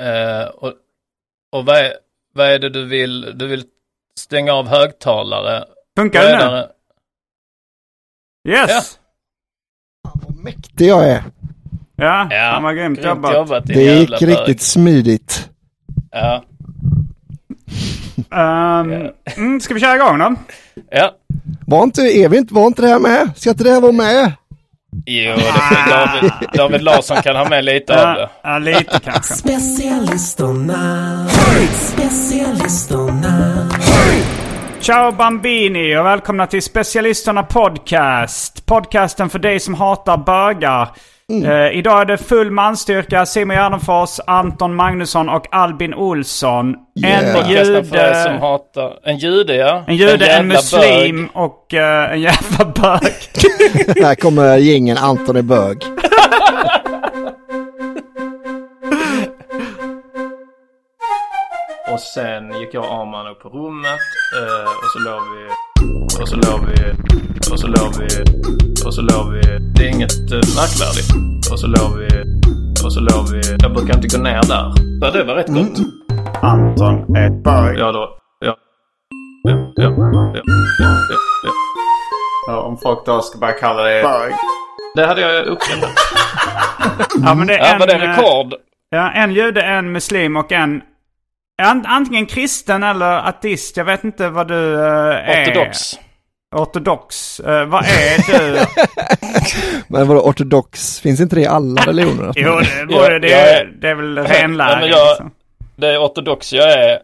Eh, och och vad, är, vad är det du vill? Du vill stänga av högtalare? Funkar Vad det nu? där- Yes! mäktig jag är. Ja, Ja, han var grymt grymt jobbat. jobbat Det jävla gick riktigt smidigt. Ja, Ehm, mm, ska vi köra igång då? ja. Var inte, är vi inte, var inte det här med? Ska inte det här vara med? Jo, det får David, David Larsson kan ha med lite av det. ja, lite kanske. Specialisterna, specialisterna. Ciao Bambini och välkomna till Specialisterna Podcast. Podcasten för dig som hatar bögar. Eh, idag är det full manstyrka. Simon Gärdenfors, Anton Magnusson och Albin Olsson. Yeah. En dig som jude, hatar... En jude, ja. en, jude, en, jävla muslim bög. och eh, en jävla bög. här kommer gängen Anton är bög. Och sen gick jag och Arman upp på rummet eh, och så låg vi... Och så låg vi... Och så låg vi... Och så låg vi... Det är inget eh, märkvärdigt. Och så låg vi... Och så låg vi... Jag brukar inte gå ner där. Ja, det var rätt gott. Anton är bög. Ja, då... Ja. Ja, ja, ja, ja, ja, ja. Ja, om folk då ska börja kalla det bög. Det hade jag uppskattat. Ja, men det är Ja, en, var det eh, rekord? Ja, en jude, en muslim och en... an- Antingen kristen eller ateist. Jag vet inte vad du eh, är. Ortodox. Ortodox. Eh, vad är du? Men vadå ortodox? Finns inte det i alla religioner? jo, det, borde, det, är- det är väl renlära. liksom. Det är ortodox jag är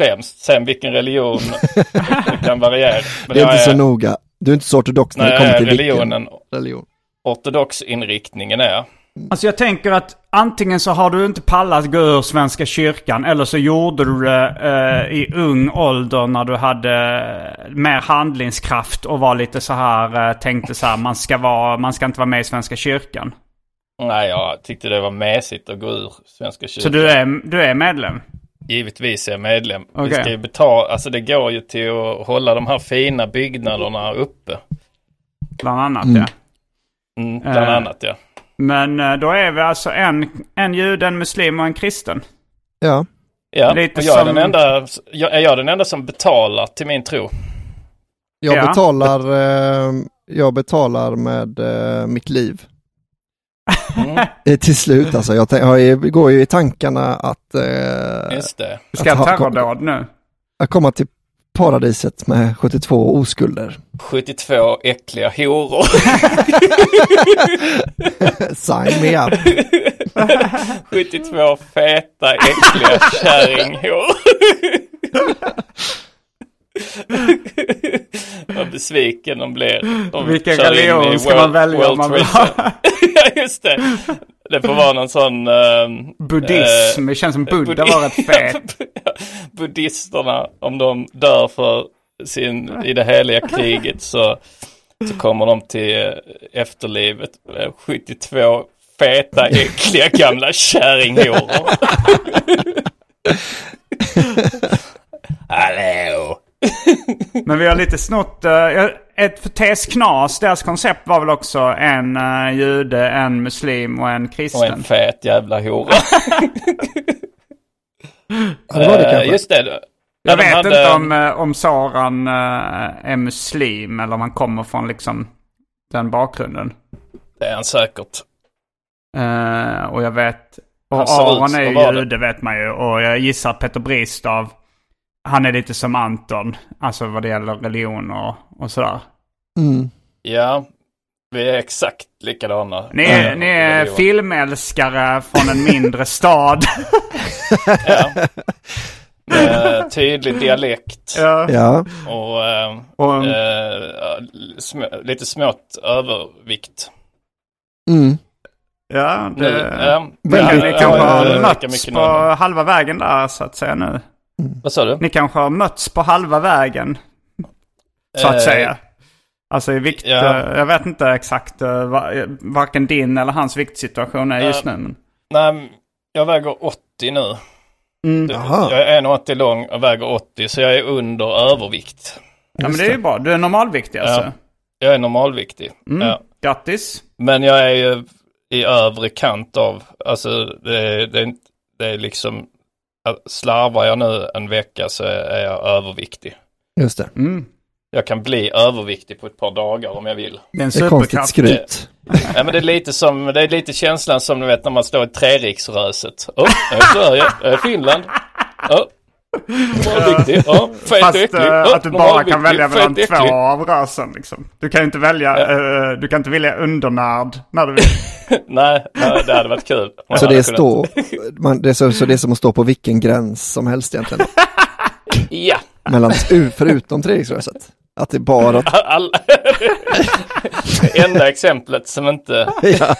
främst. Sen vilken religion det kan variera. Men Det är inte så noga. Du är inte så ortodox när Nej, det kommer är till religionen. vilken religion. Ortodox-inriktningen är. Alltså jag tänker att antingen så har du inte pallat gå ur Svenska kyrkan eller så gjorde du det eh, i ung ålder när du hade eh, mer handlingskraft och var lite så här, eh, tänkte så här, man ska, vara, man ska inte vara med i Svenska kyrkan. Nej, jag tyckte det var mässigt att gå ur Svenska kyrkan. Så du är, du är medlem? Givetvis är jag medlem. Vi Okej. ska ju betala, alltså det går ju till att hålla de här fina byggnaderna uppe. Bland annat Mm. ja. Mm, bland Eh. annat ja. Men eh, då är vi alltså en, en jude, en muslim och en kristen. Ja. Ja, lite och jag är, som- den enda, jag, är jag den enda som betalar till min tro? Jag Ja. betalar, eh, jag betalar med eh, mitt liv. Mm, Till slut alltså. Jag, jag går ju i tankarna att, eh, just det. Ska Att ha- terrordåd nu. att komma till paradiset med 72 oskulder. 72 äckliga horor. Sign me up. 72 feta äckliga kärringhår. Vad besviken de blir. De Vilken religion ska man välja om man vill ha? Ja, just det. Det får vara någon sån... ehm, Buddhism, eh, det känns som Buddha var rätt fet. Buddhisterna, om de dör för sin, i det heliga kriget så, Så kommer de till eh, efterlivet. eh, 72 feta, äckliga gamla kärringhoror. Hallå! Men vi har lite snott... Uh, ett för TS Knas, deras koncept var väl också en uh, jude, en muslim och en Och kristen. en fet jävla hora. Ja, det var det Eh, kanske. Just det. Jag de vet hade- inte om, uh, om Saran uh, är muslim eller om han kommer från liksom den bakgrunden. Det är han säkert. Eh, och jag vet... Och Aron är ju jude vet man ju. Och jag gissar att Petter Bristav, han är lite som Anton. Alltså vad det gäller religion och, och sådär. Mm. Ja, vi är exakt likadana. Ni är, Ja, ni är filmälskare från en mindre stad. Ja. Med tydlig dialekt ja. Och, eh, Och, eh, sm- lite smått övervikt. mm. ja, Nu, det, ja, ni, väldigt- ni kanske har mötts på halva vägen där så att säga nu. Vad sa du? Ni kanske har mötts på halva vägen. Så att Eh, säga. Alltså i vikt, ja. eh, jag vet inte exakt eh, varken din eller hans viktsituation är just nu. Men, Nej, jag väger 80 nu. Mm. Jag är 1,80 lång och väger 80 så jag är under övervikt. ja men det är ju bra, du är normalviktig alltså. Ja. Jag är normalviktig. Mm. Ja. Grattis. Men jag är ju i övre kant av, alltså det, det, är det är liksom, slarvar jag nu en vecka så är jag överviktig. just det. Mm. Jag kan bli överviktig på ett par dagar om jag vill. Det är en Det är konstigt superkraft. skryt. Ja men det är lite som, det är lite känslan som du vet när man står i treriksröset. Åh, jag är Sverige, jag är Finland. Oh, ja, Fast äcklig. eh, att du bara kan välja mellan två av rösen liksom. Du kan ju inte välja, eh, du kan inte välja undernärd när du vill. Nej, nej, det hade varit kul. Man Så det, kunnat- står, man, det, är så, så det är som att stå på vilken gräns som helst egentligen. Ja. Mellan, förutom treriksröset. Att det bara... All... enda exemplet som inte... Ja.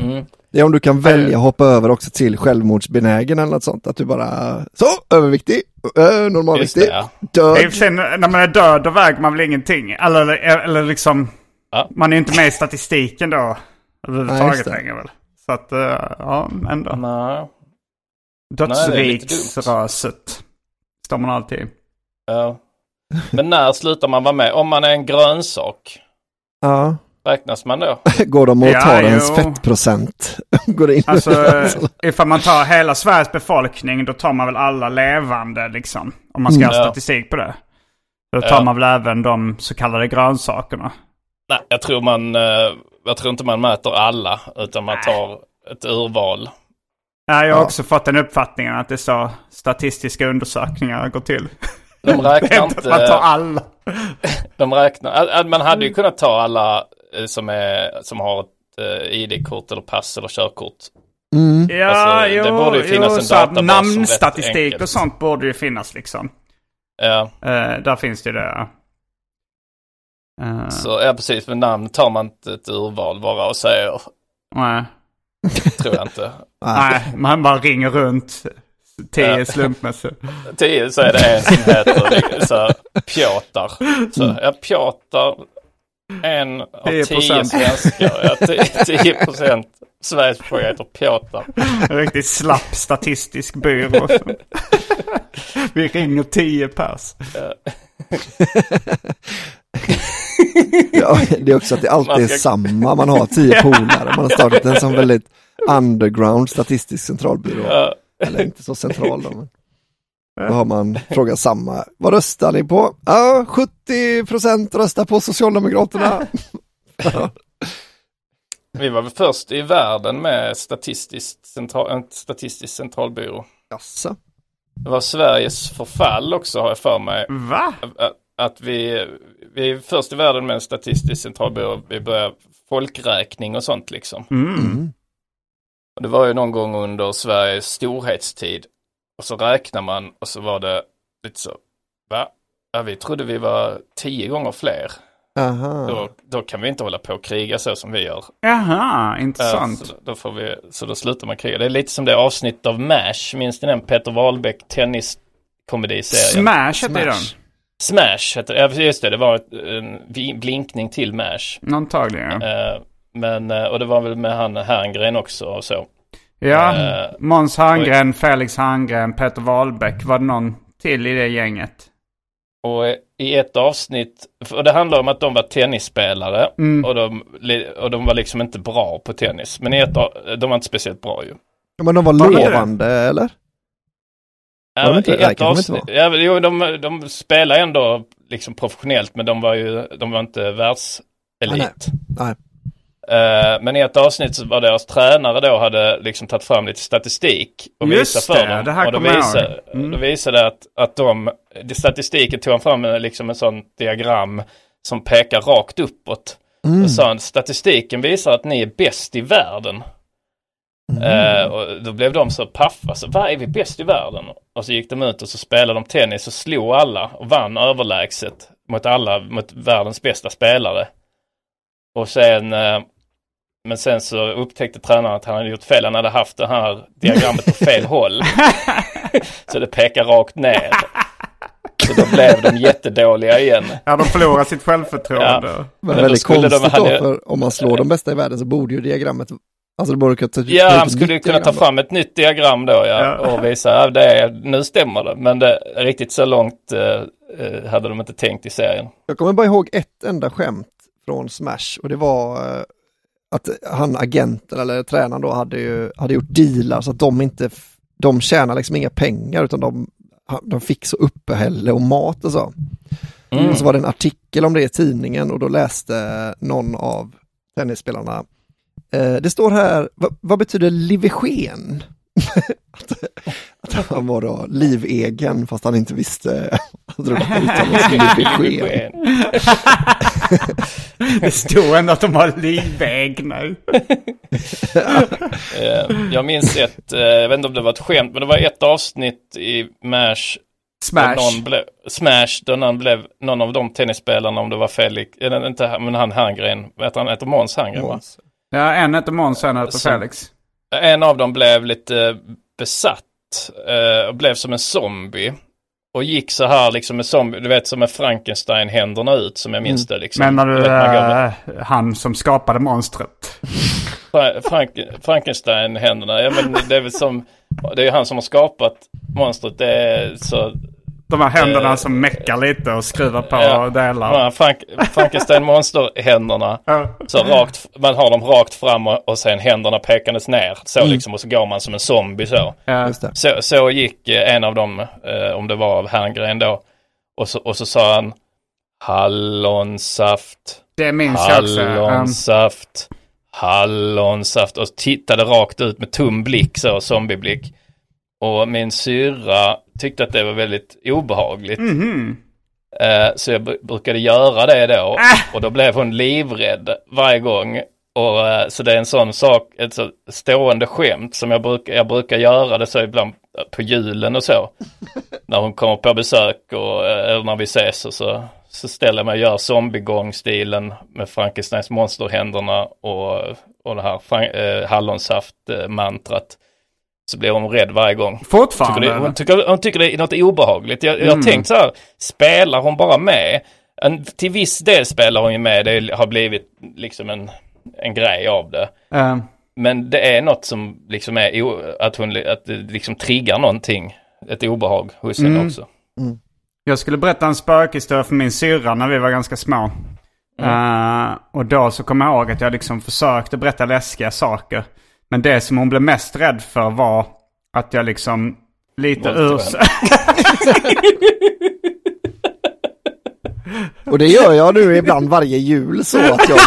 Mm. Det är om du kan välja att hoppa över också till självmordsbenägen eller något sånt. Att du bara, så, överviktig, äh, det, normalviktig, ja. död. I och för sig, när man är död då väger man väl ingenting. Eller, eller liksom, Ja. man är ju inte med i statistiken då. Överhuvudtaget det. längre väl. Så att, eh, ja, ändå. Nej. Dödsriksröset står man alltid. Ja. Men när slutar man vara med? Om man är en grönsak, Ja, räknas man då? går de och Ja, tar ens jo. fettprocent. går in Alltså, ifall man tar hela Sveriges befolkning, då tar man väl alla levande liksom. Om man ska Mm. ha Ja. statistik på det. Då tar Ja. man väl även de så kallade grönsakerna. Nej, jag tror man... eh, Jag tror inte man mäter alla, utan man tar ett urval. Nej, jag har Ja. också fått den uppfattningen att det är så statistiska undersökningar går till. De räknar inte att man tar alla. De räknar... Man hade ju kunnat ta alla som, är, som har ett eh, ID-kort eller pass eller körkort. Mm. Ja, Alltså, det jo, borde ju finnas jo, en databas namnstatistik och sånt borde ju finnas liksom. Ja, Eh, där finns det ju det. Uh, så, ja precis. Med namn tar man inte ett urval bara och säger, nej. tror jag inte. nej, man bara ringer runt. Tio Ja. slumpmässigt. Tio så är det en som heter så, här, Piotr. Så, ja, Piotr, en av 10%. tio svenskar. Ja, ti- 10 procent Sveriges befolkning heter Piotr. En riktigt slapp statistisk byrå. Vi ringer tio pers. Ja, det är också att det alltid är samma, man har tio polare, man har startat en sån väldigt underground statistisk centralbyrå. Ja, Eller inte så central då, men. Då har man frågat samma, vad röstar ni på? Ja, 70 procent röstar på Socialdemokraterna. Vi var väl först i världen med statistiskt central, en statistisk centralbyrå. Jaså? Det var Sveriges förfall också har jag för mig. Va? Att- Att vi, vi är först i världen med en statistisk centralbyrå. Vi börjar folkräkning och sånt liksom. Mm. Och det var ju någon gång under Sveriges storhetstid. Och så räknar man och så var det lite så, va? Ja, vi trodde vi var tio gånger fler. Aha. Då, då kan vi inte hålla på och kriga så som vi gör. Jaha, Ja, intressant. så, då får vi, så då slutar man kriga. Det är lite som det avsnitt av MASH, minns ni den? Peter Wahlbeck tenniskomediserien? Smash heter den. Smash. Smash heter det. Ja, just det. Det var en blinkning till Mash. Antagligen. Eh, men, eh, och det var väl med han Herngren också och så. Ja, eh, Måns Herngren, Felix Herngren, Peter Wahlbeck. Var det någon till i det gänget? Och i ett avsnitt, och det handlar om att de var tennisspelare och, de, och de var liksom inte bra på tennis. Men i ett av, de var inte speciellt bra ju. Ja, men de var lovande eller? Ja, inte? I Nej, ett avsnitt, ja, jo, de, de spelar ändå liksom professionellt men de var ju, de var inte världselit. Nej. Eh, men i ett avsnitt så var deras tränare då hade liksom tagit fram lite statistik och Just visat för det, dem. det här och då visade. Mm. då visade det att, att de, statistiken tog han fram en, liksom en sån diagram som pekar rakt uppåt. Mm. Och sa han, statistiken visar att ni är bäst i världen. Mm. Eh, och då blev de så paffa, så vad är vi bäst i världen? Och så gick de ut och så spelade de tennis och slog alla och vann överlägset mot alla, mot världens bästa spelare. Och sen, eh, men sen så upptäckte tränaren att han hade gjort fel, han hade haft det här diagrammet på fel håll. så det pekar rakt ner. Så då blev de jättedåliga igen. Ja, de förlorar sitt självförtroende. Ja. Men då väldigt skulle de- konstigt han då, för om man slår de bästa i världen så borde ju diagrammet, alltså det borde kunna ta Ja, han skulle kunna ta fram ett nytt diagram då ja, Ja. och visa att det är, nu stämmer det. Men det, riktigt så långt eh, eh, hade de inte tänkt i serien. Jag kommer bara ihåg ett enda skämt från Smash och det var eh, att han agenten eller tränaren då hade ju hade gjort dealar så att de inte, de tjänar liksom inga pengar utan de, de fick så uppehälle och mat och så. Mm. Och så var det en artikel om det i tidningen och då läste någon av tennisspelarna eh, det står här, vad, vad betyder livegen? Att, att han var då livegen fast han inte visste att det uttalades livegen. Det stod ändå att de har livväg nu. Eh, jag minns ett, eh, jag vet inte om det var ett skämt, men det var ett avsnitt i MASH Smash. Någon blev, Smash, där någon blev, någon av de tennisspelarna, om det var Felix, eller inte, men han Herngren, heter han, heter Måns Herngren va? Ja, en heter Måns, en heter Så- Felix. En av dem blev lite besatt eh, och blev som en zombie. Och gick så här liksom med zombie, du vet som med Frankenstein-händerna ut som jag minns det liksom. Menar du vet, eh, han som skapade monstret? Fra- Frank, Frankenstein-händerna, ja men det är väl som, det är han som har skapat monstret, det är så De här händerna Eh, som meckar lite och skruvar på Ja. delar. Ja, Frank, Frankenstein-monster-händerna. Ja. Så rakt, man har dem rakt fram och, och sen händerna pekandes ner. Så liksom och så går man som en zombie så. Så, så gick eh, en av dem, eh, om det var av Herngren då. Och så, och så sa han Hallonsaft, Det minns jag också. Um, hallonsaft, hallonsaft. Och tittade rakt ut med tum blick så, zombieblick. Och min syra tyckte att det var väldigt obehagligt. mhm. Eh, Så jag br- brukade göra det då och då blev hon livrädd varje gång. Och, eh, så det är en sån sak, ett så stående skämt som jag brukar, jag brukar göra det så ibland på julen och så. när hon kommer på besök och, eh, eller när vi ses och så, så ställer jag mig och gör zombiegångstilen med Frankensteins monsterhänderna och, och det här eh, hallonsaft-mantrat. Så blir hon rädd varje gång. Tycker Fortfarande? det, hon, tycker, hon tycker det är något obehagligt. Jag, jag Mm. har tänkt så här, spelar hon bara med? En, till viss del spelar hon ju med, det har blivit liksom en, en grej av det. Eh, Men det är något som liksom är, att hon att det liksom triggar någonting, ett obehag hos henne Mm. också. jag skulle berätta en spökhistoria för min syrra när vi var ganska små. Eh, och då så kommer jag ihåg att jag liksom försökte berätta läskiga saker. Men det som hon blev mest rädd för var att jag liksom lite ur... Och det gör jag nu ibland varje jul så att jag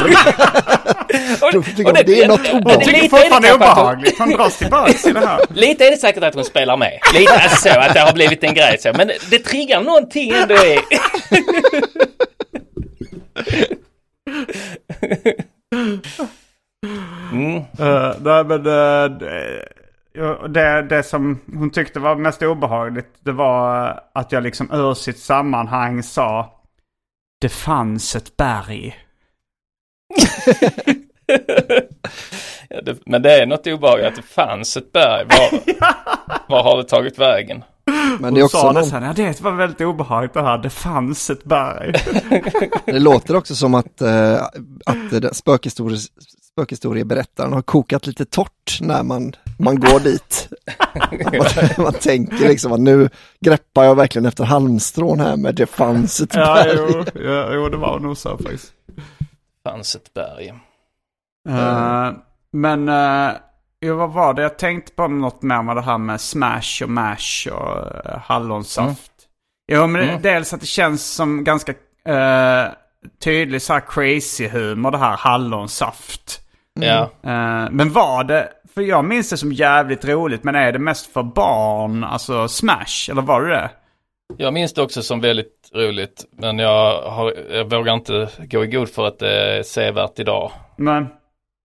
tycker det är något Jag obehagligt. tycker Lite är det fortfarande det är hon- obehagligt. Hon dras tillbaka i det här. Lite är det säkert att hon spelar med. Lite alltså så, att det har blivit en grej så. Men det, det triggar någonting ändå i... Mm. Uh, nej, men, eh, det, det, det som hon tyckte var mest obehagligt det var eh, att jag liksom ur sitt sammanhang sa Det fanns ett berg. Ja, det, men det är något obehagligt att det fanns ett berg. Var, var har det tagit vägen? Men det är Hon också sa det någon, sen, ja det var väldigt obehagligt det här. Det fanns ett berg. det låter också som att, eh, att det spökhistorie, spökhistorieberättaren har kokat lite torrt när man, man går dit. man, man tänker liksom att nu greppar jag verkligen efter halmstrån här med det fanns ett ja, berg. jo, ja, jo, det var nog så faktiskt. fanns ett berg. Eh, men, uh, jo, vad var det? Jag tänkte på något mer med det här med smash och mash och uh, hallonsaft. Jo, men Mm. dels att det känns som ganska uh, tydlig så här crazy humor det här hallonsaft. Ja. Eh, men var det, för jag minns det som jävligt roligt, men är det mest för barn, alltså smash, eller var det det? Jag minns det också som väldigt roligt. Men jag, har, jag vågar inte gå i god för att det är sevärt idag. Men,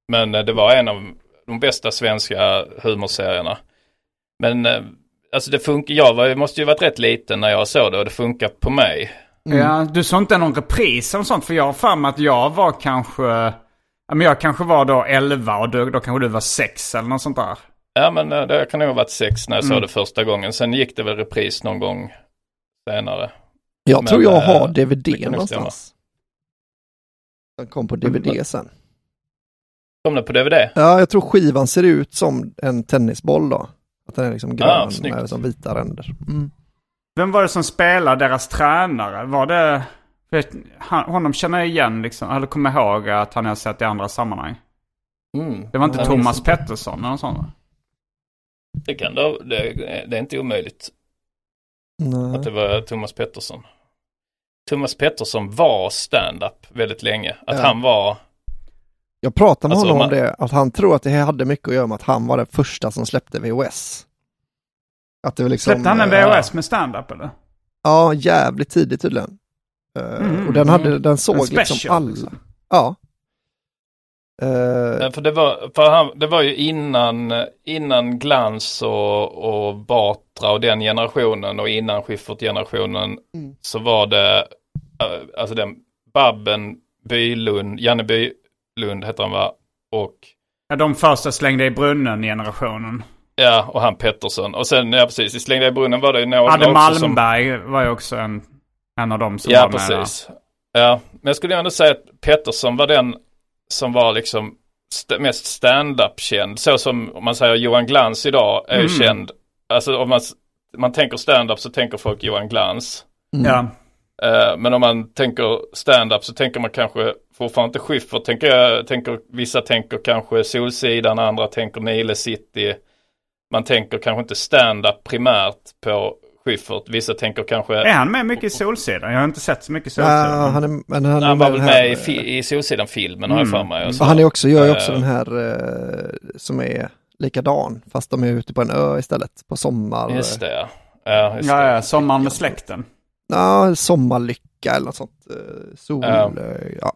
Men eh, det var en av de bästa svenska humorserierna. Men eh, alltså det funkar, jag var, måste ju varit rätt liten när jag såg det och det funkar på mig. ja, du såg inte någon repris eller sånt? För jag har för mig att jag var kanske, men jag kanske var då 11 och då, då kanske du var 6 eller något sånt där. Ja men eh, det kan nog ha varit sex när jag såg det första gången. Sen gick det väl repris någon gång senare. Jag tror Men, jag har eh, DVD det kan nog någonstans. Den kom på DVD sen. Kom det på DVD? Ja, jag tror skivan ser ut som en tennisboll då. Att den är liksom grön Ah, snyggt. med som vita ränder. Mm. Vem var det som spelade deras tränare? Var det, vet, han, honom känner jag igen liksom, eller kommer ihåg att han har sett i andra sammanhang. Mm. Det var inte Thomas. Pettersson eller något sånt? Det kan det, det, det är inte omöjligt Nej. att det var Thomas Pettersson. Thomas Pettersson var stand-up väldigt länge. Att Ja. han var, Jag pratade med Alltså, honom om man- det, att han tror att det hade mycket att göra med att han var den första som släppte VHS. Att det var liksom... Släppte han en eh, VHS med stand-up eller? Ja, jävligt tidigt tydligen. Eh, Mm, och den, hade, mm. den såg liksom special, alla. liksom. Ja. Ja, för det var, för han, det var ju innan, innan Glans och, och Batra och den generationen och innan Schyffert-generationen Mm. så var det, eh, alltså den Babben Bylund, Janne Bylund heter han va? Och, Ja, de första slängde i brunnen-generationen. ja, och han Pettersson. Och sen, ja precis, i Slängda i brunnen var det ju några Adde också som... Malmberg var ju också en, en av dem som Ja, var med precis. Ja, men jag skulle ändå säga att Pettersson var den som var liksom st- mest stand-up känd. Så som om man säger Johan Glans idag är Mm. känd. Alltså om man, man tänker stand-up så tänker folk Johan Glans. där. Ja. Eh, men om man tänker stand-up så tänker man kanske fortfarande inte Schyffert. Tänker, jag, tänker, vissa tänker kanske Solsidan, andra tänker Nile City. Man tänker kanske inte stand-up primärt på Schyffert. Vissa tänker kanske... Är han med mycket i Solsidan? Jag har inte sett så mycket ja, Solsidan. han är, men han, Han var väl med här, i, fi- i Solsidan-filmen har jag för mig. och. Och han är också, gör ju också Eh, den här eh, som är likadan, fast de är ute på en ö istället, på sommar. Just det ja. Ja, just Ja, ja, Sommaren med släkten. Ja, sommarlycka eller något sånt. eh, sol, Ja. ja.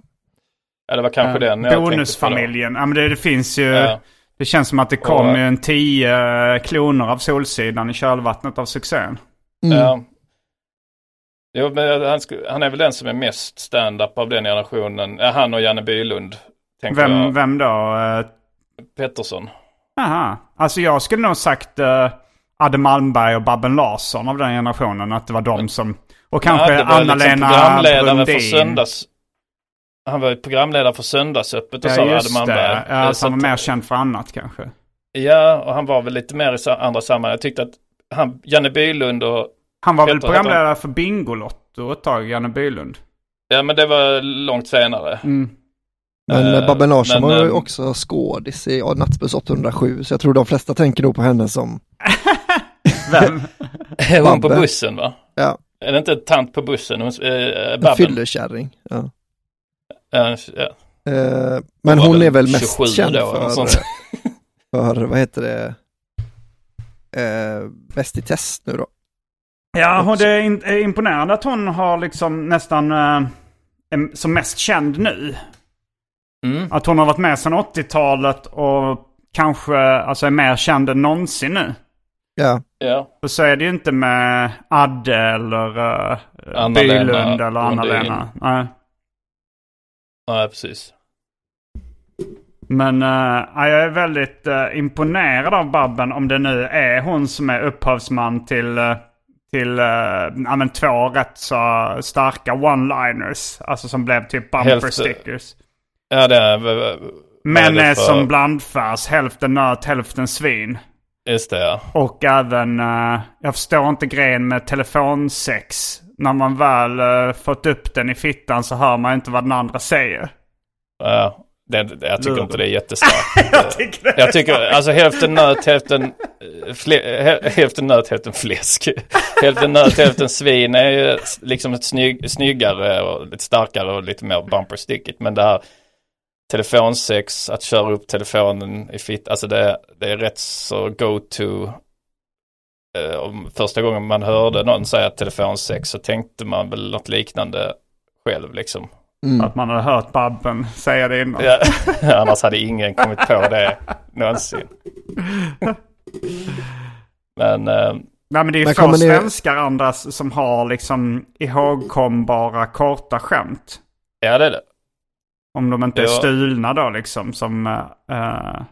ja, det var kanske den jag. Bonusfamiljen. Ja, men det, det finns ju... Ja. Det känns som att det kom Och- en tio kloner av Solsidan i kölvattnet av succén. Mm. Ja. Jo, men han, han är väl den som är mest stand-up av den generationen. Han och Janne Bylund. Vem, jag. vem då? Eh, Pettersson. Aha. Alltså jag skulle nog sagt uh, Adde Malmberg och Babben Larsson av den generationen. Att det var de som... Och kanske Ja, liksom Anna-Lena för Brundin. söndags... Han var ju programledare för Söndagsöppet och så, Ja, Adde just Malmberg. Ja, Eh, så han var mer känd för annat kanske. Ja, och han var väl lite mer i andra sammanhang. Jag tyckte att han, Janne Bylund och... Han var väl programledare för Bingolotto ett tag, Janne Bylund. Ja, men det var långt senare. Mm. Men eh, Babben Larsson men, var ju eh, också skådis i ja, Nattbuss 807, så jag tror de flesta tänker nog på henne som, Vem? Hon på bussen va? ja, Är det inte tant på bussen? Hon, eh, en fyllekärring. Ja. Ja, ja. Men hon är väl mest 27 känd då, för, för, vad heter det, eh, Bäst i test nu då. Ja, hon, det är, imponerande att hon har liksom nästan... Är som mest känd nu. Mm. Att hon har varit med sedan 80-talet och kanske alltså är mer känd än någonsin nu. Ja, Ja. Och så är det ju inte med Adde eller uh, Bylund eller. Anna-Lena. Nej. ja, precis. Men uh, jag är väldigt uh, imponerad av Babben om det nu är hon som är upphovsman till, uh, till ja, men två rätt så starka one-liners. Alltså som blev typ bumper Helt- stickers. Ja, det är... Men är för- som blandfärs. Hälften nöt, hälften svin. Just det, ja. Och även, eh, jag förstår inte grejen med telefonsex. När man väl eh, fått upp den i fittan så hör man inte vad den andra säger. ja det, det, jag tycker inte det är jättestarkt. Jag tycker det. Jag tycker, alltså hälften nöt, hälften, eh, fle, hä- hälften nöt, hälften fläsk. hälften nöt, hälften svin är ju liksom ett snygg, snyggare och lite starkare och lite mer bumper stickigt. Men det här telefonsex, att köra upp telefonen i fitt, alltså det, det är rätt så go-to. Eh, första gången man hörde någon säga telefonsex så tänkte man väl något liknande själv liksom. Att man hade hört Babben säga det innan. Ja, annars hade ingen kommit på det någonsin. Men eh, Nej men det är Men få kommer ni- svenskar andras som har liksom ihågkombara korta skämt. ja det är det. Om de inte är Ja. stulna då liksom som... eh,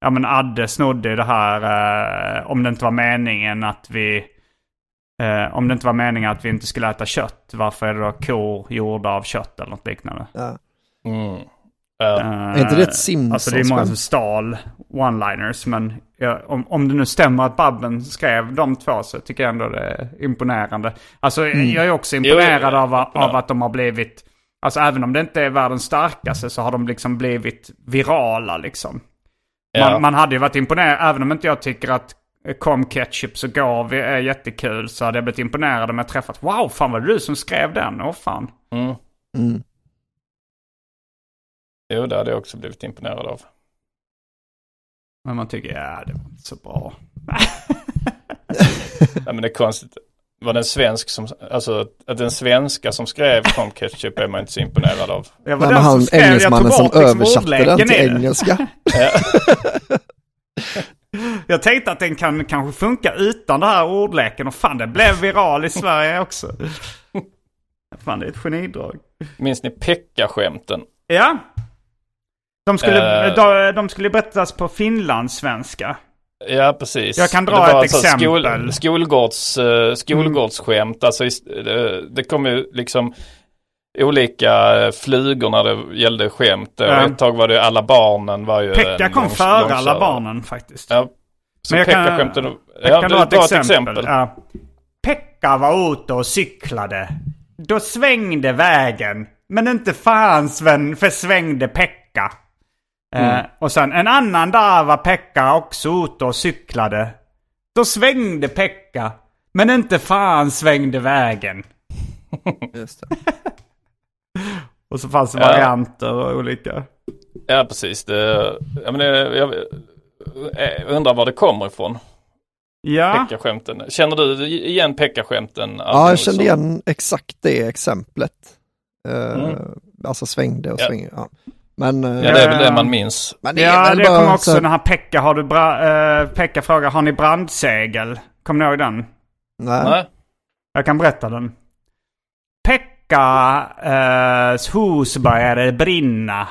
ja men Adde snodde det här eh, om det inte var meningen att vi... eh, om det inte var meningen att vi inte skulle äta kött. Varför är det då kor gjorda av kött eller något liknande? Ja. Mm. Ja. Eh, Är inte det ett Simpsons Alltså det är många som stal one-liners. Men ja, om, om det nu stämmer att Babben skrev de två så tycker jag ändå det är imponerande. Alltså Mm. jag är också imponerad jo, av, av ja. att de har blivit... Alltså även om det inte är världens starkaste så har de liksom blivit virala liksom. Ja. Man, man hade ju varit imponerad, även om inte jag tycker att Kom Ketchup så Gavi är jättekul så hade jag blivit imponerad om jag träffat Wow, fan var det du som skrev den? Åh fan. Mm. Mm. Jo, det hade jag också blivit imponerad av. Men man tycker, ja det var inte så bra. Ja, men det är konstigt. Var det en svensk som, alltså att den svenska som skrev Tom Ketchup är man inte så imponerad av. Jag var Nej, men den han, skrev- jag engelsmannen tog som bort liksom översatte den till engelska. Jag tänkte att den kan kanske funka utan det här ordleken och fan det blev viral i Sverige också. Fan det är ett genidrag. Minns ni Pekka-skämten? Ja. De skulle, Eh. de, de skulle berättas på finlandssvenska. Ja, precis. Jag kan dra ett alltså exempel. Skol, skolgårds, uh, skolgårdsskämt. Alltså, ist- det, det kom ju liksom olika eh, flugor när det gällde skämt. Ja. Och ett tag var det alla barnen var ju Pekka kom lång- före alla långkörare. barnen faktiskt. Ja. Så Men jag kan-. Jag Ja, kan du, dra ett dra exempel. Ja. Pekka var ute och cyklade. Då svängde vägen. Men inte fan Sven, för svängde Pekka. Eh, och sen en annan dag var Pekka också ute och cyklade. Då svängde Pekka. Men inte fan svängde vägen. Just det. Och så fanns det Ja. varianter och olika. Ja, precis. Det, jag, menar, jag, jag undrar var det kommer ifrån. Ja. Pekka-skämten. Känner du igen Pekka-skämten? Ja, jag kände igen exakt det exemplet. Eh, Mm. Alltså svängde och Ja. svängde. Ja. Men, eh, Ja, det är väl det man minns. men det Ja, det kommer också så den här Pekka. Har du bra, eh, Pekka frågar, har ni brandsegel? Kommer ni ihåg den? Nej. Nej. Jag kan berätta den. Pekkas hus började brinna.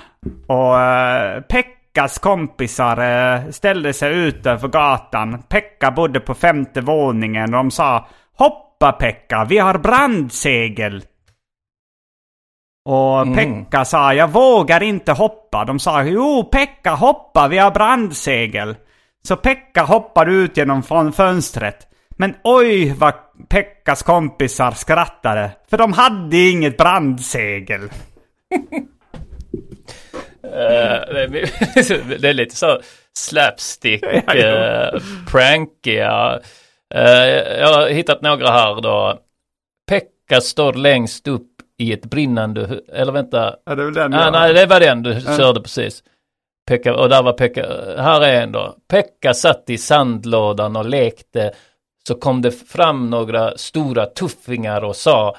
Och eh, Pekkas kompisar eh, ställde sig utanför gatan. Pekka bodde på femte våningen och de sa Hoppa Pekka, vi har brandsegel. Och Mm. Pekka sa jag vågar inte hoppa. De sa jo Pekka hoppa, vi har brandsegel. Så Pekka hoppade ut genom fönstret. Men oj vad Pekkas kompisar skrattade. För de hade inget brandsegel. Eh, det, är, lite så slapstick, uh, prankiga. Eh, jag har hittat några här då. Pekka står längst upp i ett brinnande Eller vänta. Ja, det är väl den Ah, nej, det var den du körde precis. Pekka, och där var Pekka. Här är en då. Pekka satt i sandlådan och lekte. Så kom det fram några stora tuffingar och sa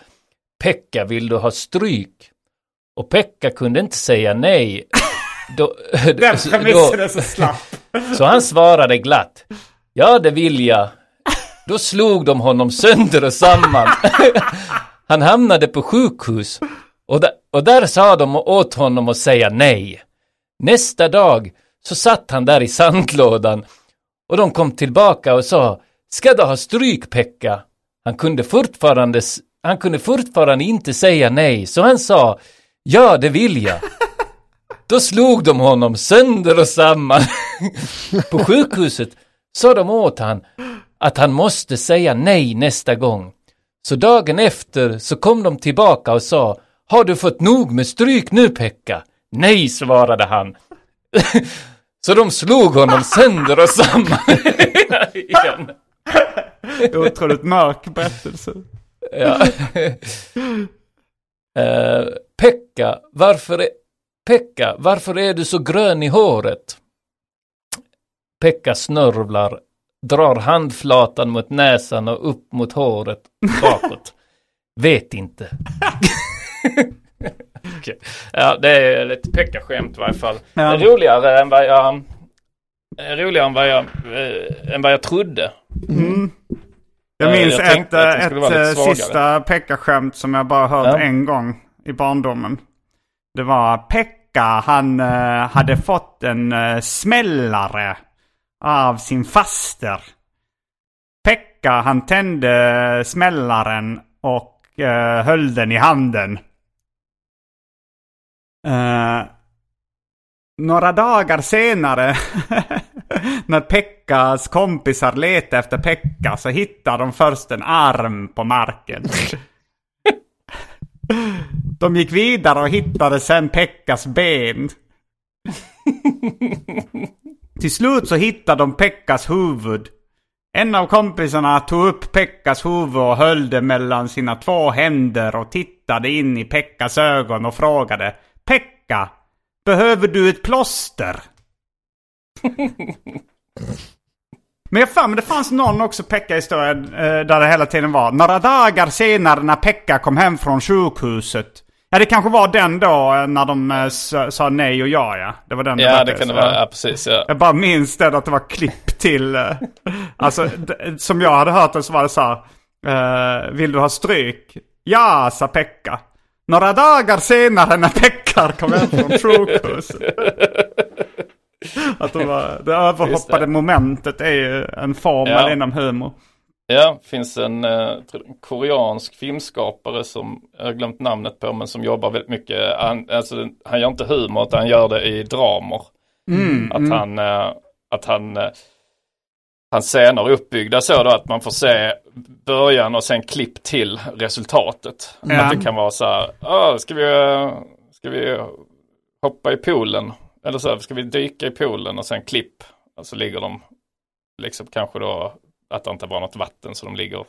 Pekka vill du ha stryk? Och Pekka kunde inte säga nej. Då, Den så- premissen är så slapp. så han svarade glatt. Ja, det vill jag. Då slog de honom sönder och samman. Han hamnade på sjukhus. Och, där, och där sa de åt honom att säga nej. Nästa dag så satt han där i sandlådan. Och de kom tillbaka och sa Ska du ha stryk Pekka? Han kunde fortfarande, han kunde fortfarande inte säga nej, så han sa ja, det vill jag. Då slog de honom sönder och samman. På sjukhuset sa de åt han att han måste säga nej nästa gång. Så dagen efter så kom de tillbaka och sa Har du fått nog med stryk nu Pekka? Nej, svarade han. så de slog honom sönder och samman igen. Otroligt mörk berättelse. Ja. Eh, Pekka, varför är, Pekka, varför är du så grön i håret? Pekka snörvlar, drar handflatan mot näsan och upp mot håret bakåt. Vet inte. Okej. Ja, det är lite Pekka-skämt i varje fall. Ja. Det är roligare än vad jag, roligare än vad jag, eh, än vad jag trodde. Jag Eh, minns jag ett, ett, eh, svagare. sista Pekka-skämt som jag bara hört Ja. en gång i barndomen. Det var Pekka, han eh, hade fått en eh, smällare av sin faster. Pekka, han tände smällaren och eh, höll den i handen. Eh, några dagar senare, när Pekkas kompisar letade efter Pekka så hittade de först en arm på marken. De gick vidare och hittade sen Pekkas ben. Till slut så hittade de Pekkas huvud. En av kompisarna tog upp Pekkas huvud och höll det mellan sina två händer och tittade in i Pekkas ögon och frågade Pekka, behöver du ett plåster? Men jag för mig det fanns någon också Pekka-historia eh, där det hela tiden var några dagar senare när Pekka kom hem från sjukhuset. Ja det kanske var den då eh, när de eh, sa, nej och ja ja. Det var den Ja, det kan det va? vara. Ja, precis. Ja. Jag bara minns det att det var klipp till... alltså, som jag hade hört det så var det så här. vill du ha stryk? Ja, sa Pekka. Några dagar senare när Pekka kom hem från sjukhuset. Att de var, det överhoppade momentet är ju en formel Ja. inom humor. Ja, finns en, eh, koreansk filmskapare som jag har glömt namnet på men som jobbar väldigt mycket. Han, alltså, han gör inte humor utan han gör det i dramer. Mm, Att han, eh, att han, eh, hans scener är uppbyggda så då att man får se början och sen klipp till resultatet. Ja. Att det kan vara så här, ah, ska vi, eh, ska vi hoppa i poolen? Eller så här, ska vi dyka i poolen och sen klipp? Och så ligger de liksom kanske då att det inte var något vatten så de ligger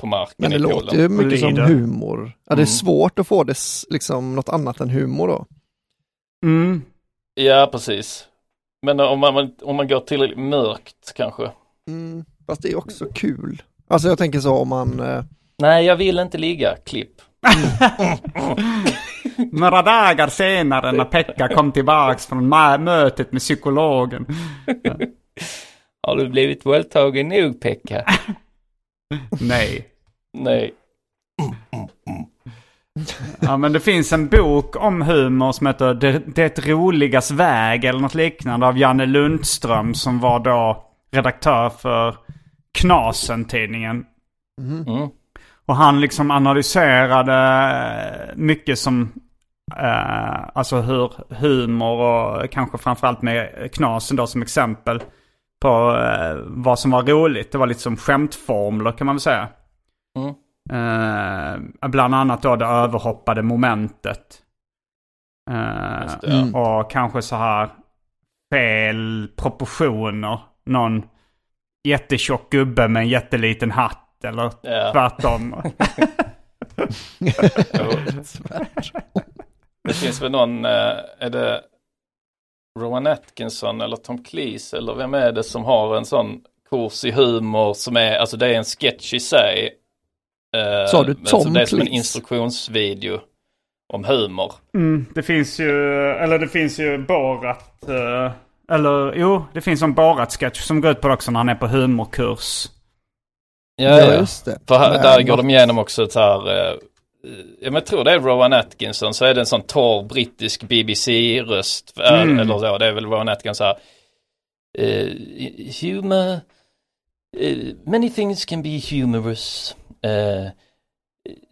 på marken Men det i poolen. låter ju mycket som humor. Ja, det är Mm. svårt att få det liksom något annat än humor då. Mm. Ja, precis. Men om man, om man går tillräckligt mörkt kanske. Mm. Fast det är också kul. Alltså jag tänker så om man, eh, Nej, jag vill inte ligga, klipp. Några dagar senare när Pekka kom tillbaks från mötet med psykologen. Har du blivit våldtagen nog Pekka? Nej. Nej. Ja men det finns en bok om humor som heter Det, det roligas väg eller något liknande av Janne Lundström som var då redaktör för Knasen-tidningen. Mm. Och han liksom analyserade mycket som, eh, alltså hur humor och kanske framförallt med Knasen då som exempel på eh, vad som var roligt. Det var lite som skämtformler kan man väl säga. Mm. Eh, bland annat då det överhoppade momentet. Eh, det, ja. Och kanske så här fel proportioner. Någon jättetjock gubbe med en jätteliten hatt eller Ja. tvärtom. Det finns väl någon, eh, är det Rowan Atkinson eller Tom Cleese eller vem är det som har en sån kurs i humor som är, alltså det är en sketch i sig. Eh, Sa du men Tom som Det är som en Cleese? instruktionsvideo om humor. Mm, det finns ju, eller det finns ju Borat. eh, eller jo, det finns en Borat-sketch som går ut på det också när han är på humorkurs. Ja, ja. just det. För här, där går de igenom också ett här, eh, jag tror det är Rowan Atkinson, så är det en sån torr brittisk BBC-röst. eh, Mm. Eller så, det är väl Rowan Atkinson så här. eh, humor, eh, many things can be humorous. uh,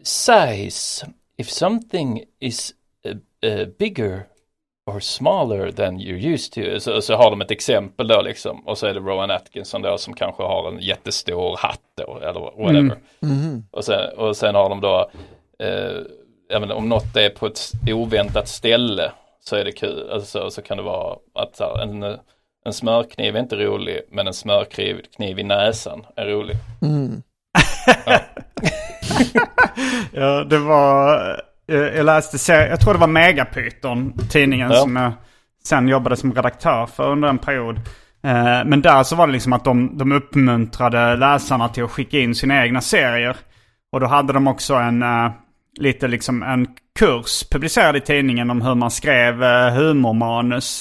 size. If something is uh, uh, bigger or smaller than you're used to. Så, så har de ett exempel då liksom. Och så är det Rowan Atkinson då som kanske har en jättestor hatt då eller whatever. Och, sen, och sen har de då, eh, menar, om något är på ett oväntat ställe så är det kul. Alltså, så kan det vara att så här, en, en smörkniv är inte rolig men en smörkniv kniv i näsan är rolig. Ja, det var... eh, Jag läste, ser- jag tror det var Megapyton, tidningen Ja. som jag sen jobbade som redaktör för under en period. Eh, Men där så var det liksom att de, de uppmuntrade läsarna till att skicka in sina egna serier. Och då hade de också en, eh, lite liksom en kurs publicerad i tidningen om hur man skrev humormanus.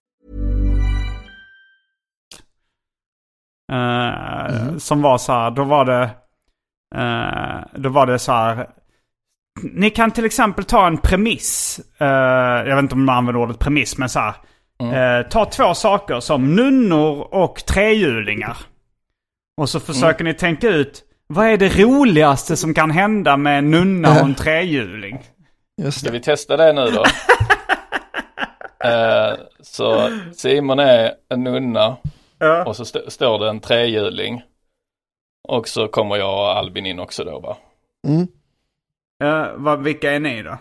Eh, Som var så här, då var det... eh, då var det så här... Ni kan till exempel ta en premiss. eh, jag vet inte om man använder ordet premiss, men så här. eh, ta två saker som nunnor och trehjulingar. Och så försöker ni tänka ut, vad är det roligaste som kan hända med en nunna och en trehjuling? Just Ska vi testa det nu då? Så Simon är en nunna Ja. och så st- står det en trehjuling. Och så kommer jag och Albin in också då va? Mm. Eh, vad, vilka är ni då?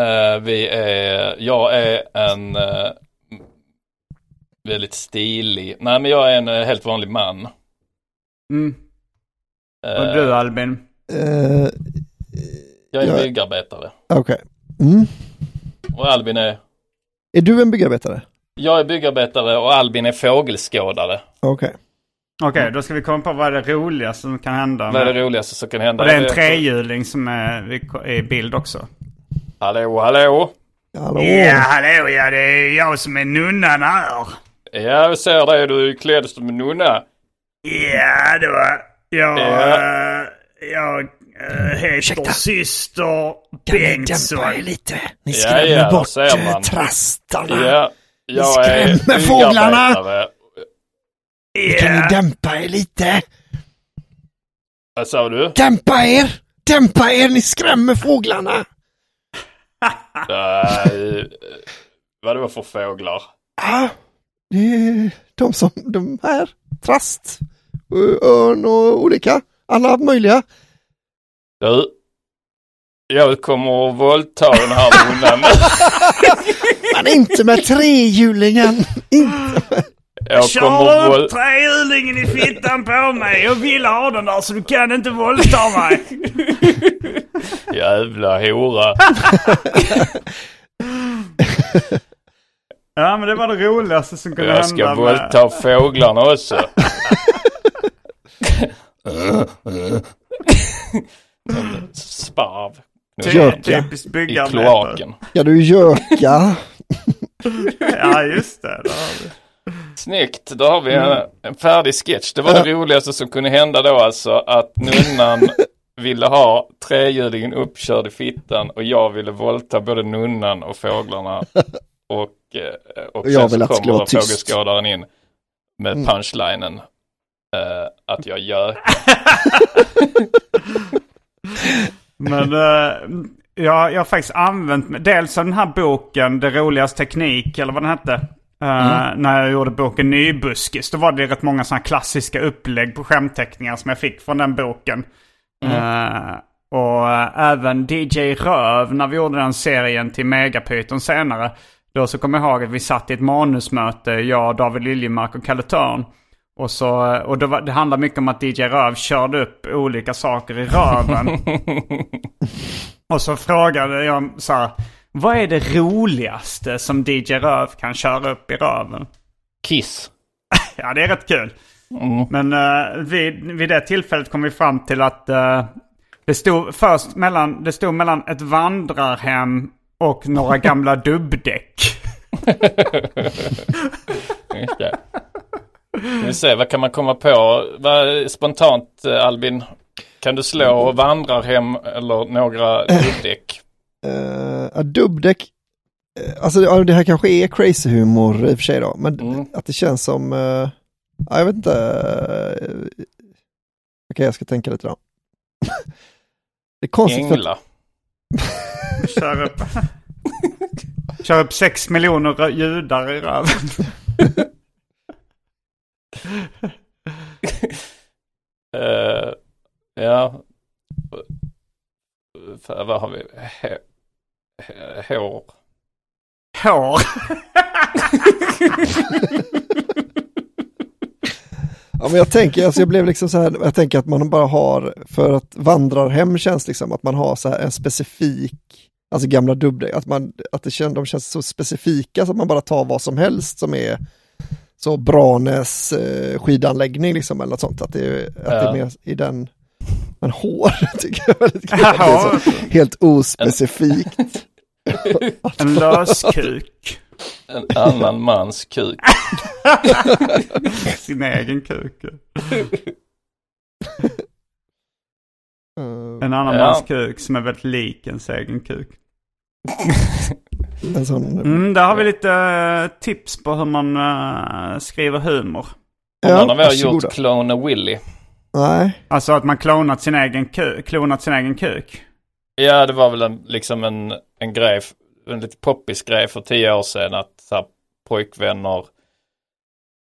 Eh, vi är, jag är en eh, väldigt stilig, nej men jag är en eh, helt vanlig man. Mm. Och du Albin? Jag är en jag- byggarbetare. Okej. Mm. Och Albin är, Är du en byggarbetare? Jag är byggarbetare och Albin är fågelskådare. Okej. Okej, då ska vi komma på vad är det roligaste som kan hända. Vad är det roligaste som kan hända? Och det är en trehjuling som är i bild också. Hallå, hallå. Hallå? hallå ja, det är jag som är nunnan här. Ja, jag ser dig. Du är klädd som en nunna. Ja, det var... Jag... Ja. eh, jag uh, heter syster Kan ni Bengtsson. dämpa er lite? Ni Ja, skrämmer ja, bort eh, man. trastarna. Ja, jag är skrämmer fåglarna. byggarbetare. Kan ni dämpa er lite? Vad sa du? Dämpa er! Dämpa er, ni skrämmer fåglarna! Nej, vad det var för fåglar? Ja, det är de som, de här, trast, örn och olika, alla möjliga. Du, jag kommer att våldta den här nunnan. Men inte med trehjulingen! Inte. Jag kommer Kör upp trehjulingen i fittan på mig. Jag vill ha den där så du kan inte våldta mig. Jävla hora. ja, men det var det roligaste som kunde Jag ska hända. med- våldta fåglarna också. Sparv. Gör- Typiskt I byggarbetare. kloaken. Ska du göka? Ja, just det. det har vi. Snyggt, då har vi en, en färdig sketch. Det var det roligaste som kunde hända då alltså att nunnan ville ha trehjulingen uppkörd i fittan och jag ville våldta både nunnan och fåglarna. Och, eh, och Och sen så kommer tyst. fågelskådaren in med Mm. punchlinen. eh, att jag gör. Men eh, jag, jag har faktiskt använt dels av den här boken, Det roligas teknik, eller vad den hette. eh, När jag gjorde boken Nybuskis. Då var det rätt många sådana klassiska upplägg på skämtteckningar som jag fick från den boken. Eh, och eh, även DJ Röv, när vi gjorde den serien till Megapyton senare. Då så kommer jag ihåg att vi satt i ett manusmöte, jag, David Liljemark och Kalle Törn. Och, så, och det, var, det handlar mycket om att DJ Röv körde upp olika saker i röven. och så frågade jag så här, vad är det roligaste som DJ Röv kan köra upp i röven? Kiss. ja, det är rätt kul. Mm. Men eh, vid, vid det tillfället kom vi fram till att eh, det stod först mellan, det stod mellan ett vandrarhem och några gamla dubbdäck. Just det. Vi se, vad kan man komma på? Vad, spontant eh, Albin, kan du slå vandrarhem eller några dubbdäck? Uh, ja, dubbdäck, eh, alltså det här kanske är crazy humor i och för sig då, men Mm. att det känns som, ja, jag vet inte, uh, okej jag ska tänka lite då. det är konstigt att, Ängla. Kör upp, kör upp sex miljoner judar i röven. Eh, ja. För, vad har vi? Hå- hå- Hår. Hår. ja men jag tänker, alltså jag blev liksom så här, jag tänker att man bara har, för att vandrarhem känns liksom att man har så här en specifik, alltså gamla dubbdäck, att man, att det känns, de känns så specifika så att man bara tar vad som helst som är så Branäs eh, skidanläggning liksom eller något sånt, att det, är- att det är mer i den, men hår tycker jag är väldigt kul, det Ja. är så helt ospecifikt. En löskuk. En annan mans kuk. Sin egen kuk. En annan Ja. mans kuk som är väldigt lik ens egen kuk. En sån, Mm, där har vi lite eh, tips på hur man eh, skriver humor. Någon av er har gjort Clone Willy. Nej, Alltså att man klonat sin egen kuk. Klonat sin egen kuk. Ja, det var väl en, liksom en, en grej, en lite poppis grej för tio år sedan att så här, pojkvänner,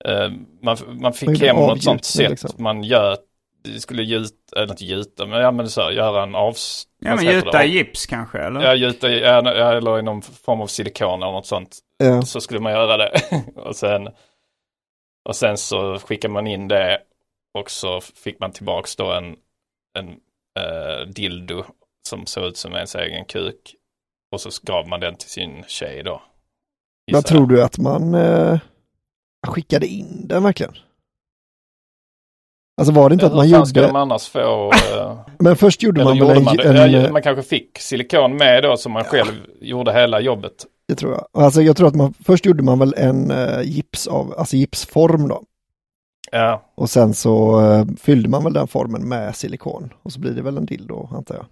eh, man, man fick hem något sånt sätt, liksom. man göt, skulle gjuta, eller inte gjuta, men ja men så här, göra en avs... Ja vad men gjuta i gips kanske eller? Ja, gjuta i, ja, eller i någon form av silikon eller något sånt. ja. Så skulle man göra det. och, sen, och sen så skickar man in det och så fick man tillbaks då en, en eh, dildo som såg ut som ens egen kuk. Och så gav man den till sin tjej då. Gissar tror du att man eh, skickade in den verkligen? Alltså var det inte att man Hur fan skulle gjorde, de annars få... eh, men först gjorde eller man väl gjorde en, man en, Ja, man kanske fick silikon med då så man själv gjorde hela jobbet. det tror jag. Alltså jag tror att man, först gjorde man väl en eh, gips av, alltså gipsform då. Ja, Och sen så eh, fyllde man väl den formen med silikon. Och så blir det väl en dildo antar jag.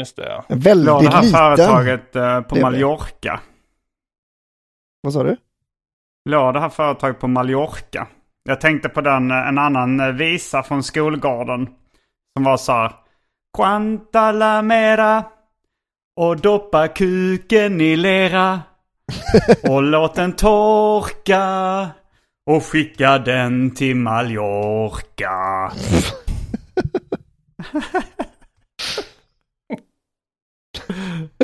just det ja. En väldigt Låg det här liten. företaget eh, på. Mallorca? Vad sa du? Låg det här företaget på Mallorca? Jag tänkte på den, eh, en annan eh, visa från skolgården. Som var så här. Quanta la mera och doppa kuken i lera. Och låt den torka och skicka den till Mallorca.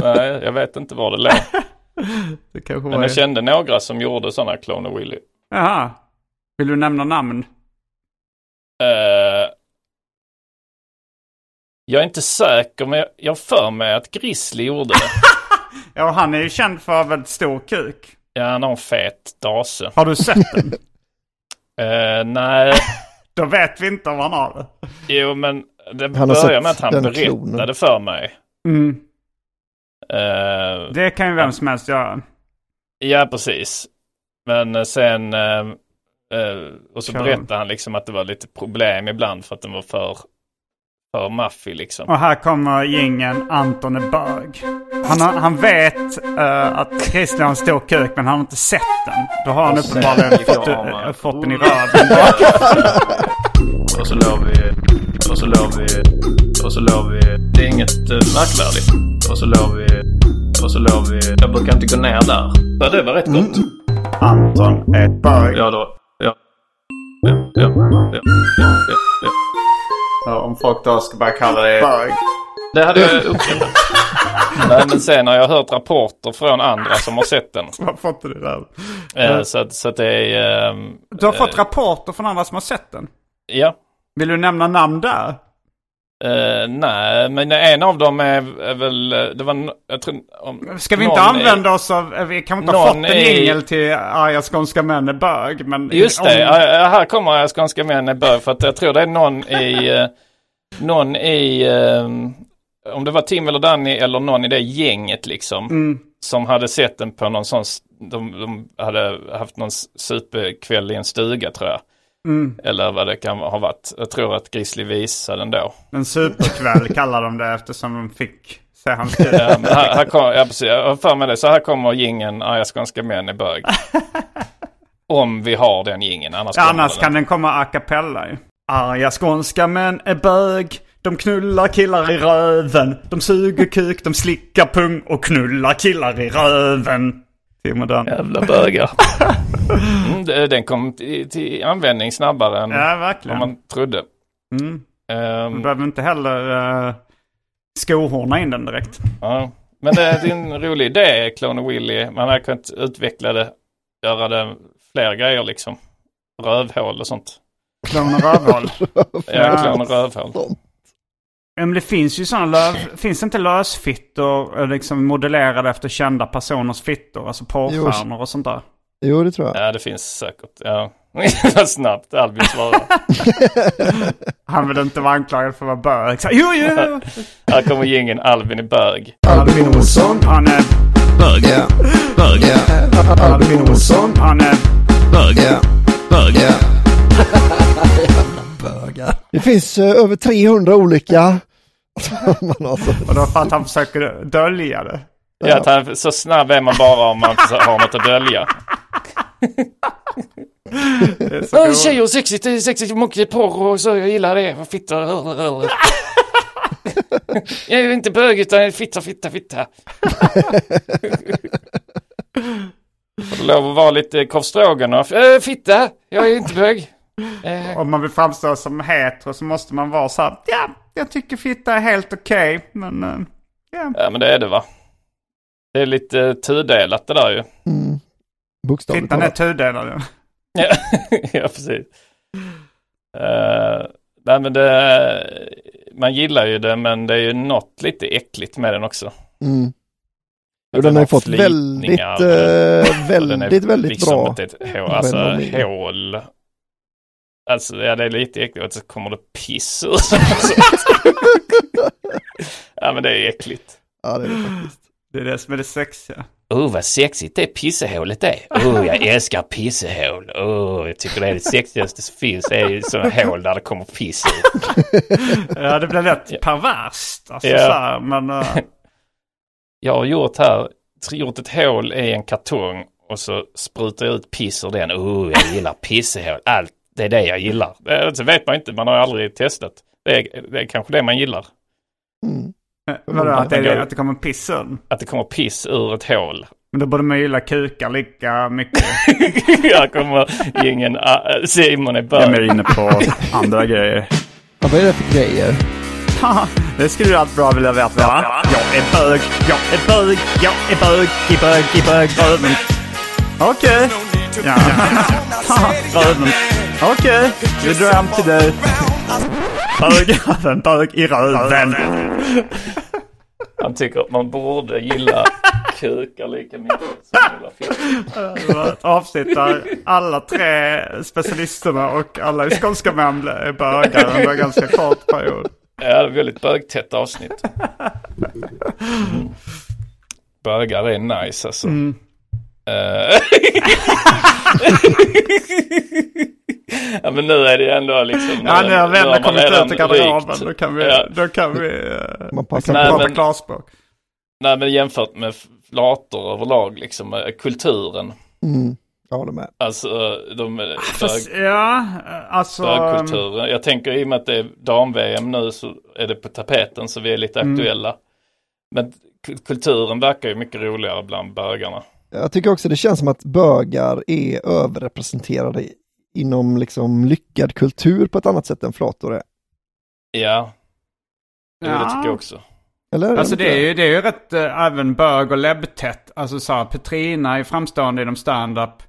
Nej, jag vet inte var det låg. Men jag kände några som gjorde sådana Clone Willy. Jaha. Vill du nämna namn? Eh, jag är inte säker, men jag, jag för mig att Grizzly gjorde det. Ja, han är ju känd för väldigt stor kuk. Ja, han har en fet dase. Har du sett den? Eh, nej, Då vet vi inte om han har det. jo men det Han börjar med att han berättade klonen. för mig. Mm. Eh, Det kan ju vem som helst göra. ja, precis. Men sen, eh, eh, och så Kör. berättade han liksom att det var lite problem ibland för att den var för, för Maffi liksom. Och här kommer gingen Anton är bög. Han, har, han vet eh, att Christian har en stor kuk men han har inte sett den. Då har han uppenbarligen fått, uh, fått den i röven. Och så låg vi... Och så låg vi... Och så låg vi... Det är inget uh, märkvärdigt. Och så låg vi... Och så låg vi... Jag brukar inte gå ner där. Ja, det var rätt gott. Anton är bög. Ja då. Ja. Om folk då ska börja kalla det bög. Det hade jag uppskattat. Nej men sen har jag hört rapporter från andra som har sett den. Som har fått i röven. Eh, så, att, så att det är... ehm, Du har fått eh, rapporter från andra som har sett den. Ja. Vill du nämna namn där? Eh, nej, men en av dem är, är väl... eh, Det var... Jag tror, om, Ska vi inte använda är, oss av... eh, Vi kan inte ha fått en är- jingel till arga skånska män är bög. Men Just om- det, här kommer jag skånska män i bör för att jag tror det är någon i... någon i... eh, om det var Tim eller Danny eller någon i det gänget liksom. Mm. Som hade sett den på någon sån... De, de hade haft någon superkväll i en stuga tror jag. Mm. Eller vad det kan ha varit. Jag tror att Grizzly visade den då. En superkväll kallar de det eftersom de fick se hans kuk. Ja, men här, här kom, ja, precis. Jag har för mig det. Så här kommer gingen Arga skånska män i bög. Om vi har den gingen. Annars, Ja, annars kan den komma a cappella ju. Arga skånska män är bög. De knullar killar i röven. De suger kuk, de slickar pung och knullar killar i röven. Tim och Dan. Jävla bögar. Mm, den kom till, till användning snabbare än Ja, verkligen. vad man trodde. Mm. Ehm, Man behöver inte heller uh, skohorna in den direkt. ja. Men det, är en rolig idé, Clone och Willy. Man hade kunnat utveckla det, göra det fler grejer liksom. Rövhål och sånt. Klon och rövhål. Ja, klon och rövhål. Ja, Men det finns ju sådana löv... Finns det inte lösfittor eh, liksom modellerade efter kända personers fittor? Alltså porrstjärnor och sånt där. Jo, det tror jag. Ja, det finns säkert. Ja. Vad snabbt Albin svarar. Han vill inte vara anklagad för att vara bög. Så, Jo, jo! Här kommer gingen Albin i bög. Albin Olsson. Han är Bög. Ja. Bög. Ja. Albin Olsson. Han är Bög. Ja. Bög. Ja. Det finns eh, över 300 olika. Och då för att han försöker dölja det. Ja, att han, så snabb är man bara om man har något att dölja. Det är så Åh, roligt. tjejer, sexigt, sexigt, mycket porr och så, jag gillar det. Fitta. Jag är inte bög utan fitta, fitta, fitta. Får lov att vara lite korv stroganoff. Äh, fitta, jag är inte bög. Eh, Om man vill framstå som hetero så måste man vara så här. Ja, jag tycker fitta är helt okej. men eh, ja. ja, men det är det va. Det är lite tudelat det där ju. Mm. Bokstavligt Fittan är tudelad. ja. Ja, precis. Uh, nej men det, man gillar ju det men det är ju något lite äckligt med den också. Mm. Och den har fått väldigt, eh, den är väldigt, väldigt liksom bra. Ett, ett hål, alltså hål. Alltså ja, det är lite äckligt. Och så kommer det piss ur. ja men det är äckligt. Ja, det är det faktiskt. Det är det som är det sexiga. Oh vad sexigt det pissehålet är. Oh jag älskar pissehål. Oh jag tycker det är det sexigaste som finns. Det är sådana hål där det kommer piss ur. Ja, det blir lätt perverst. Alltså, Ja. så här, men... eh, Jag har gjort här, gjort ett hål i en kartong och så sprutar jag ut piss ur den. Oh, jag gillar pissehål. Allt, det är det jag gillar. Det så vet man inte, man har aldrig testat. Det är, det är kanske det man gillar. Mm. vadå, att, det, att det kommer piss ur? Att det kommer piss ur ett hål. Men då borde man ju gilla kukar lika mycket. Jag kommer ingen uh, Simon är Jag är bög. inne på andra grejer. Ja, vad är det för grejer? det skulle du allt bra vilja veta va? Jag är bög, jag är bög, jag är bög, i bög, i bög, röven. Okej. Ja. röven. Okej, vi drar hem till dig. Bög, röven, bög i röven. Han tycker att man borde gilla kukar lika mycket som gillar fisk. Avsnitt där alla tre specialisterna och alla i skånska män är bögar under en ganska kort period. Ja, det är väldigt bögtätt avsnitt. Mm. Bögar är nice alltså. Mm. Eh, ja men nu är det ju ändå liksom. Ja, nu har vänner kommit ut ur garderoben. Då kan vi, Ja. då kan vi, eh, Man passar Nej, prata men- klarspråk. Nej men jämfört med flator överlag liksom, eh, kulturen. Mm, jag håller med. Alltså de bög, ja, alltså... bögkulturen. Jag tänker i och med att det är dam-VM nu så är det på tapeten så vi är lite Mm. aktuella. Men ku- kulturen verkar ju mycket roligare bland bögarna. Jag tycker också det känns som att bögar är överrepresenterade inom liksom lyckad kultur på ett annat sätt än flator är. Ja, det Ja. tycker jag också. Eller? Alltså det är ju, det är ju rätt äh, även bög och läbbtätt. Alltså så här, Petrina är framstående inom stand-up.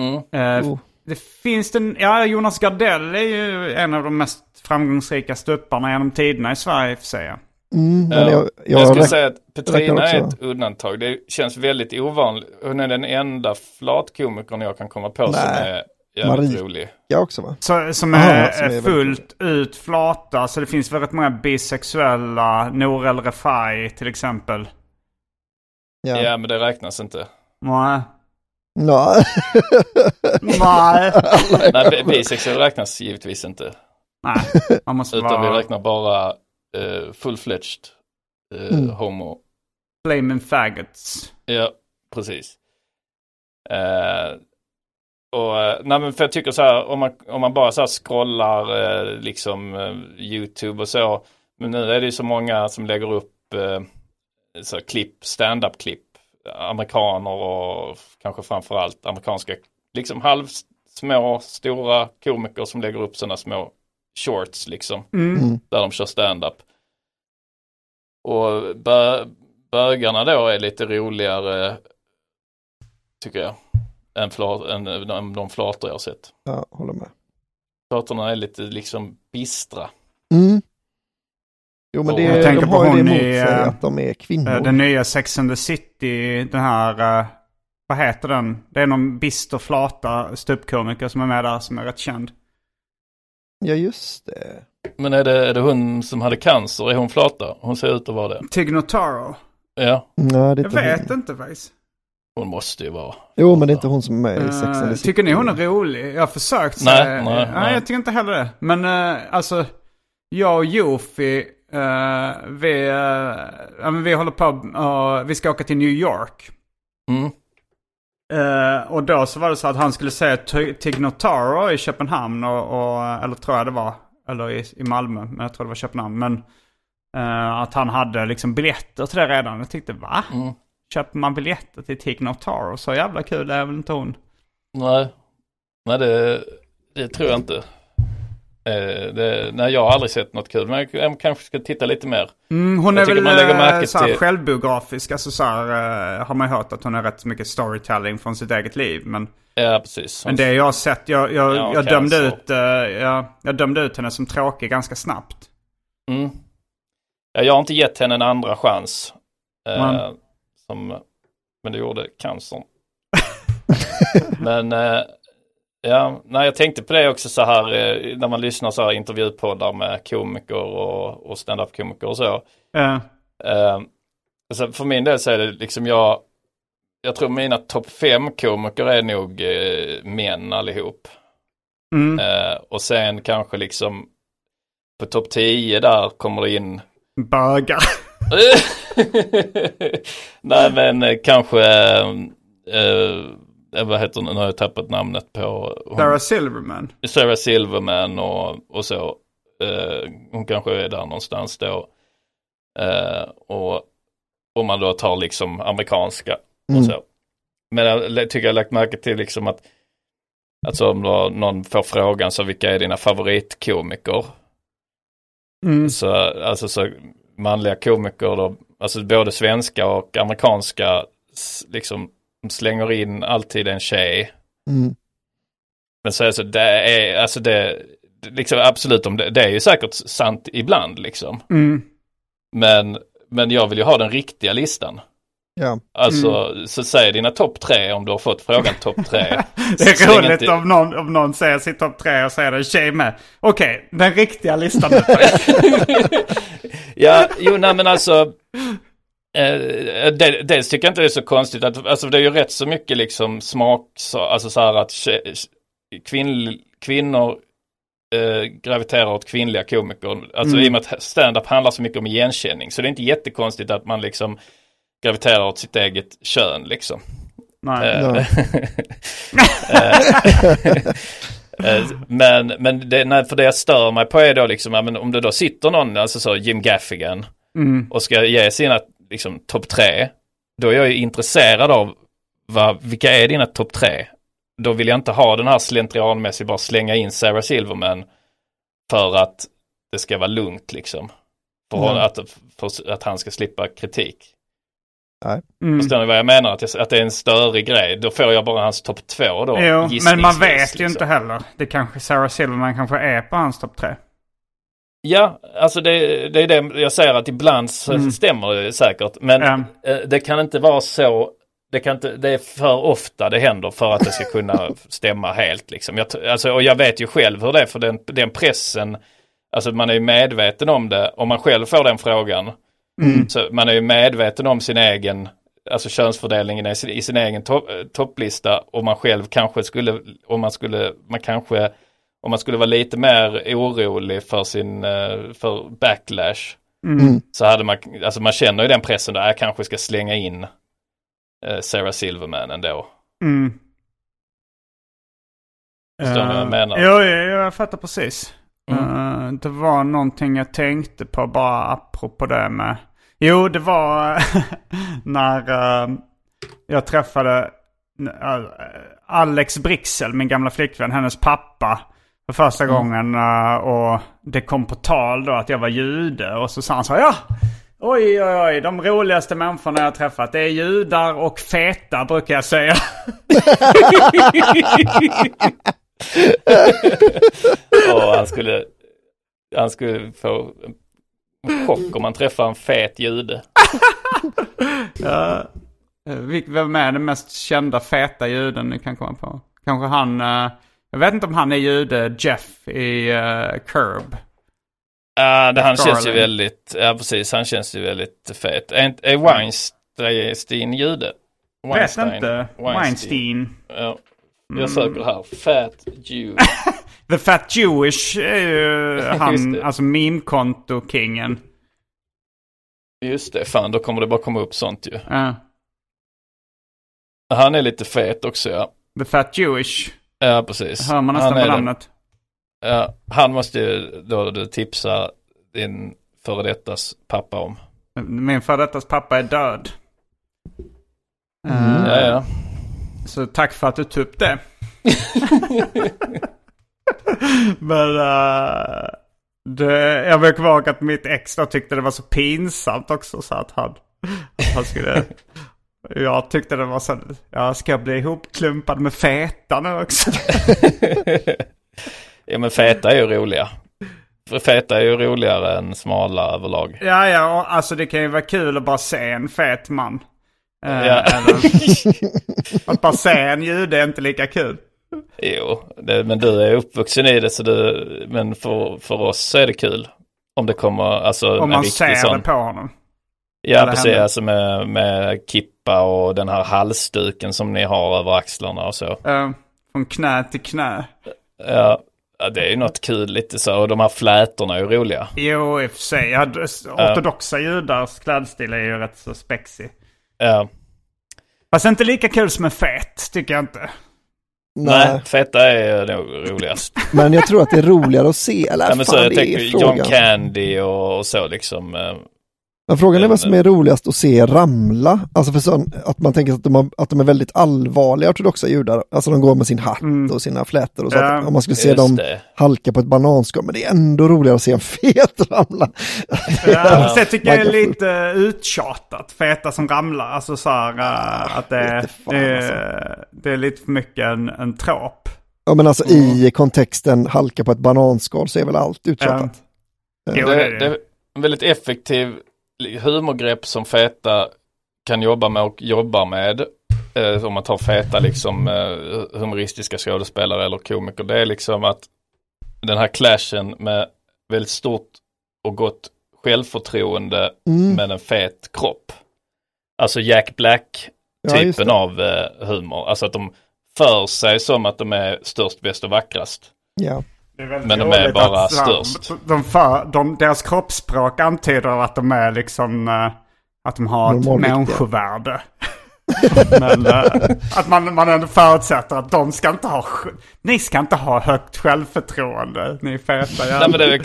Mm. Eh, Oh. Det finns den, ja Jonas Gardell är ju en av de mest framgångsrika stupparna genom tiderna i Sverige för sig. Mm, Ja. jag, jag, Jag skulle räk- säga att Petrina är ett undantag. Det känns väldigt ovanligt. Hon är den enda flatkomikern jag kan komma på som Nej. är jävligt Marie. rolig. jag också va? Så, som Aha, är, som är är fullt ut flata. Så det finns väldigt många bisexuella. Nour El Refai till exempel. Ja. Ja, men det räknas inte. Nej. Nej. Nej. Nej, bi- bisexuell räknas givetvis inte. Nej, man måste Utan vi vara räknar bara uh, full-fledged eh, Mm. homo. flaming faggots. Ja, precis. Eh, och, eh, nej men för jag tycker så här, om man, om man bara så här scrollar eh, liksom eh, YouTube och så. Men nu är det ju så många som lägger upp eh, så här, klipp, stand-up klipp. Amerikaner och kanske framförallt amerikanska, liksom halvsmå, stora komiker som lägger upp sådana små shorts liksom. Mm. Där de kör stand-up. Och bö, bögarna då är lite roligare, tycker jag, än, flat, än, än de flator jag har sett. Ja, håller med. Flatorna är lite liksom bistra. Mm. Jo men det, Jag tänker de på har ju det emot i, sig eh, att de är kvinnor. Eh, Den nya Sex and the City, den här, eh, vad heter den? Det är någon bister flata ståuppkomiker som är med där som är rätt känd. Ja just det. Men är det, är det hon som hade cancer? Är hon flata? Hon ser ut att vara det. Tig Notaro. Ja, Nej, det är Jag inte vet hon. inte faktiskt. hon måste ju vara. Jo men det är inte hon som är med i Sex and Eh, the tycker ni hon är rolig? Jag har försökt Nej, nej, nej, nej. jag tycker inte heller det. Men eh, alltså, jag och Jofi, eh, vi, men vi håller på och vi ska åka till New York. Mm. Eh, och då så var det så att han skulle se T- Tig Notaro i Köpenhamn och, och, eller tror jag det var, eller i, i Malmö, men jag tror det var Köpenhamn. Men eh, att han hade liksom biljetter till det redan. Jag tyckte va? Mm. Köper man biljetter till Tig Notaro? Så jävla kul är väl inte hon? Nej, nej det, det tror jag inte. Eh, det, nej, jag har aldrig sett något kul, men jag, kanske ska titta lite mer. Mm, hon Jag är väl man lägger eh, märke så här till- självbiografisk. Alltså så här, eh, har man hört att hon har rätt mycket storytelling från sitt eget liv. Men, Ja, precis. men det jag har sett, jag, jag, Ja, jag, dömde cancer. ut, jag, jag dömde ut henne som tråkig ganska snabbt. Mm. Ja, jag har inte gett henne en andra chans. Eh, Mm. som, men det gjorde cancern. men eh, ja, nej, jag tänkte på det också så här eh, när man lyssnar så här intervjupoddar med komiker och, och stand-up-komiker och så. Eh, Eh, alltså för min del så är det liksom jag, jag tror mina topp fem komiker är nog eh, män allihop. mm, Eh, och sen kanske liksom på topp 10 där kommer det in bögar. Nej men eh, kanske, vad heter hon, nu har jag tappat namnet på hon, Sarah Silverman. Sarah Silverman och, och så. Eh, hon kanske är där någonstans då. Eh, och om man då tar liksom amerikanska Mm. och så. Men jag tycker jag har lagt märke till liksom att Alltså om då någon får frågan så vilka är dina favoritkomiker? Mm. Så, alltså så manliga komiker då, alltså både svenska och amerikanska s- slänger in alltid en tjej. Mm. Men så alltså det är, alltså det, liksom absolut om det, det är ju säkert sant ibland liksom. Mm. Men, men jag vill ju ha den riktiga listan. Ja. Alltså, så säg dina topp tre om du har fått frågan topp tre. Det är roligt inte- om någon, om någon säger sitt topp tre och säger det en tjej med. Okej, den riktiga listan nu. Ja, jo nej men alltså. Eh, del- dels tycker jag inte det är så konstigt att, alltså det är ju rätt så mycket liksom smak, så, alltså så här att kvinn, kvinnor eh, graviterar åt kvinnliga komiker. Alltså Mm. i och med att stand-up handlar så mycket om igenkänning. Så det är inte jättekonstigt att man liksom graviterar åt sitt eget kön liksom. Nej. Eh, eh, men men det, nej, för det jag stör mig på är då liksom, ja, men om det då sitter någon, alltså så Jim Gaffigan Mm. och ska ge sina liksom topp tre, då är jag ju intresserad av vad, vilka är dina topp tre? Då vill jag inte ha den här slentrianmässigt bara slänga in Sarah Silverman för att det ska vara lugnt liksom. För, Mm. att, för att han ska slippa kritik. Nej. Mm. Förstår ni vad jag menar? Att, jag, att det är en större grej. Då får jag bara hans topp två då. Jo, men man vet ju liksom. inte heller. Det kanske Sarah Silverman kanske är på hans topp tre. Ja, alltså det, det är det jag säger att ibland så Mm. stämmer det säkert. Men eh, det kan inte vara så. Det, kan inte, det är för ofta det händer för att det ska kunna stämma helt. Liksom. Jag, alltså, och jag vet ju själv hur det är för den, den pressen. Alltså man är ju medveten om det. Om man själv får den frågan. Mm. Så man är ju medveten om sin egen, alltså könsfördelningen i sin, i sin egen topp- eh, topplista. Och man själv kanske skulle, om man skulle, man kanske, om man skulle vara lite mer orolig för sin, eh, för backlash. Mm. Så hade man, alltså man känner ju den pressen där, jag kanske ska slänga in eh, Sarah Silverman ändå. Mm. Förstår vad jag Eh, menar? Jo, jag fattar precis. Mm. Eh, det var någonting jag tänkte på bara apropå det med... Jo, det var när eh, jag träffade Alex Brixel, min gamla flickvän, hennes pappa. För första Mm. gången eh, och det kom på tal då att jag var jude. Och så sa han så här, ja! Oj, oj, oj, de roligaste människorna jag har träffat det är judar och feta brukar jag säga. Och han skulle, han skulle få en chock om han träffar en fet jude. Ja. Eh, Vem är den mest kända feta juden ni kan komma på? Kanske han, eh, jag vet inte om han är jude, Jeff i uh, Curb. Ja, det, han känns ju väldigt, ja precis, han känns ju väldigt fet. Är, är Weinstein jude? Vet inte. Weinstein. Ja. Mm. Jag söker här, fat Jew. The Fat Jewish är ju han, alltså meme-konto-kingen. Just det, fan då kommer det bara komma upp sånt ju. Ja. Han är lite fet också ja. The Fat Jewish. Ja, precis. Hör man nästan Han är på namnet. Ja, han måste ju då du tipsa din före dettas pappa om. Min före dettas pappa är död. Eh, Ja, ja. Så tack för att du tog upp det. Men eh, det, jag komma ihåg att mitt ex då tyckte det var så pinsamt också så att han, han skulle... Jag tyckte det var så, jag ska bli ihopklumpad med feta nu också. Ja men feta är ju roliga. För feta är ju roligare än smala överlag. ja, ja, alltså det kan ju vara kul att bara se en fet man. Eh, Ja. att bara se en jude är inte lika kul. Jo, det, men du är uppvuxen i det så du, men för, för oss så är det kul. Om det kommer, alltså Om man ser sån. det på honom. Ja precis, henne. alltså med, med kippa och den här halsduken som ni har över axlarna och så. Eh, från knä till knä. Ja, ja, det är ju något kul lite så. Och de här flätorna är ju roliga. Jo, i och för sig. Ja, ortodoxa judars klädstil är ju rätt så spexig. Ja. Fast inte lika kul som en fet, tycker jag inte. Nej, Nej, feta är nog roligast. men jag tror att det är roligare att se. Eller Ja, men så fan, jag det tänker är John. Candy och, och så liksom. Eh, Men frågan är vad som är roligast att se ramla. Alltså för sån, att man tänker att de, har, att de är väldigt allvarliga ortodoxa judar. Alltså de går med sin hatt och sina flätor och så. Ja, att om man skulle se dem det. halka på ett bananskal. Men det är ändå roligare att se en fet ramla. Ja, det tycker jag är lite uttjatat. Feta som ramlar. Alltså så här äh, att det, fan, det, alltså. det är lite för mycket en, en trop. Ja men alltså i kontexten halka på ett bananskal så är väl allt uttjatat. Det är det. det är en väldigt effektiv humorgrepp som Feta kan jobba med och jobbar med. Eh, om man tar Feta liksom eh, humoristiska skådespelare eller komiker. Det är liksom att den här clashen med väldigt stort och gott självförtroende Mm. med en fet kropp. Alltså Jack Black Ja, typen det. av eh, humor. Alltså att de för sig som att de är störst, bäst och vackrast. Ja. Det är väldigt Men de är bara att, störst. De för, de, deras kroppsspråk antyder att de är liksom... eh, att de har ett Normalviktiga. människovärde. Men eh, att man, man ändå förutsätter att de ska inte ha... Ni ska inte ha högt självförtroende, ni feta Nej men, det är, väl-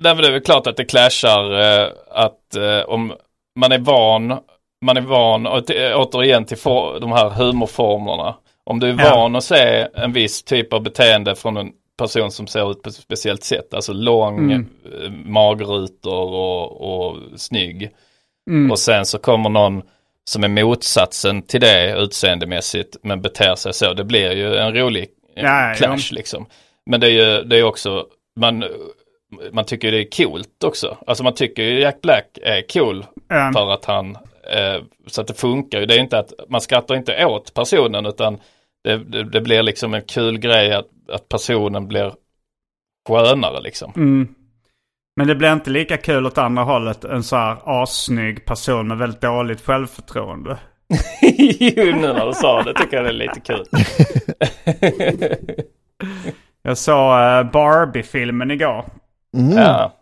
nej men det är väl klart att det clashar eh, att om man är van, man är van, återigen till for, de här humorformerna. Om du är Ja. van att se en viss typ av beteende från en person som ser ut på ett speciellt sätt, alltså lång, Mm. eh, magrutor och, och snygg. Mm. Och sen så kommer någon som är motsatsen till det utseendemässigt men beter sig så. Det blir ju en rolig ja, clash ja. liksom. Men det är ju det är också, man, man tycker det är coolt också. Alltså man tycker ju Jack Black är cool Mm. för att han, eh, så att det funkar ju. Det är inte att man skrattar inte åt personen utan det, det, det blir liksom en kul grej att, att personen blir skönare liksom. Mm. Men det blir inte lika kul åt andra hållet. En så här assnygg person med väldigt dåligt självförtroende. jo, nu när du sa det tycker jag det är lite kul. Jag såg eh, Barbie-filmen igår. Mm. Ja.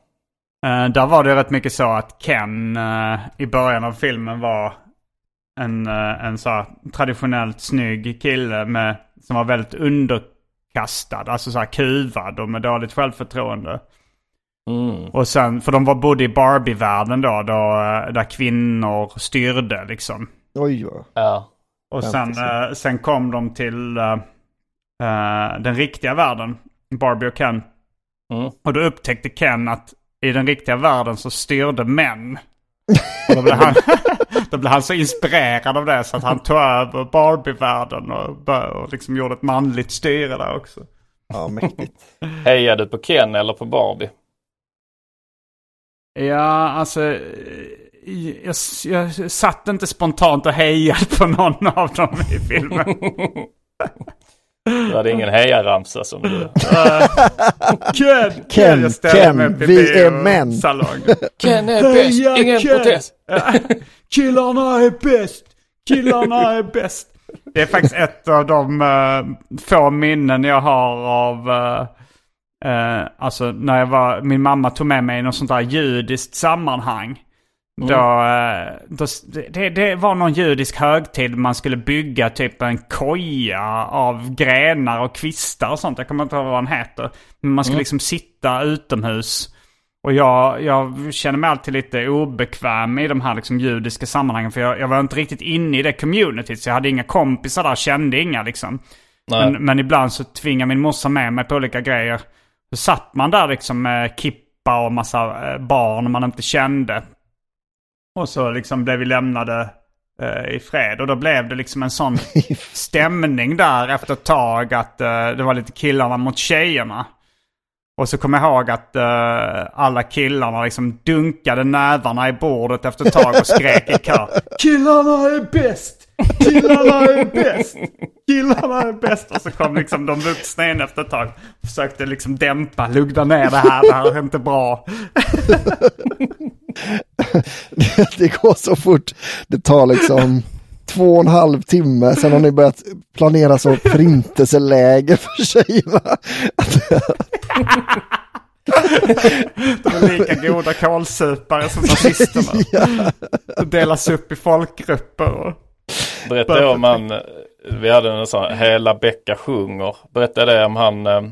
Eh, där var det rätt mycket så att Ken eh, i början av filmen var en, uh, en så här traditionellt snygg kille med, som var väldigt underkastad. Alltså så här kuvad och med dåligt självförtroende. Mm. Och sen, för de var bodde i Barbie-världen då, då eh, där kvinnor styrde liksom. Oj, vad. Ja. Och sen, Fantasy. eh, sen kom de till eh, eh, den riktiga världen, Barbie och Ken. Mm. Och då upptäckte Ken att i den riktiga världen så styrde män. Och då, blev han, då blev han så inspirerad av det så att han tog över Barbie-världen och, och liksom gjorde ett manligt styre där också. Ja, mäktigt. Hejar du på Ken eller på Barbie? Ja, alltså... Jag, jag satt inte spontant och hejade på någon av dem i filmen. Du hade ingen hejaramsa som du... Ken! Ken, Jag ställde Ken, vi är män. biosalongen. Ken är bäst, ingen protest. Killarna är bäst! Killarna är bäst! Det är faktiskt ett av de eh, få minnen jag har av... eh, eh, alltså när jag var... Min mamma tog med mig i något sånt där judiskt sammanhang. Då, eh, då, det, det var någon judisk högtid man skulle bygga typ en koja av grenar och kvistar och sånt. Jag kommer inte ihåg vad den heter. Men man skulle liksom sitta utomhus. Och jag, jag känner mig alltid lite obekväm i de här liksom judiska sammanhangen. För jag, jag var inte riktigt inne i det communityt. Så jag hade inga kompisar där, kände inga liksom. Men, men ibland så tvingar min morsa med mig på olika grejer. Så satt man där liksom med kippa och massa eh, barn man inte kände. Och så liksom blev vi lämnade eh, i fred. Och då blev det liksom en sån stämning där efter ett tag att eh, det var lite killarna mot tjejerna. Och så kommer jag ihåg att uh, alla killarna liksom dunkade nävarna i bordet efter ett tag och skrek i kör. Killarna är bäst! Killarna är bäst! Killarna är bäst! Och så kom liksom de vuxna in efter ett tag. Försökte liksom dämpa, lugna ner det här, det här är inte bra. det går så fort. Det tar liksom två och en halv timme, sen har ni börjat planera så förintelseläger för tjejerna. De är lika goda kålsupare som nazisterna. De delas upp i folkgrupper. Och... Berättade jag om han, vi hade en sån Hela Bäcka sjunger. Berättade det om han eh,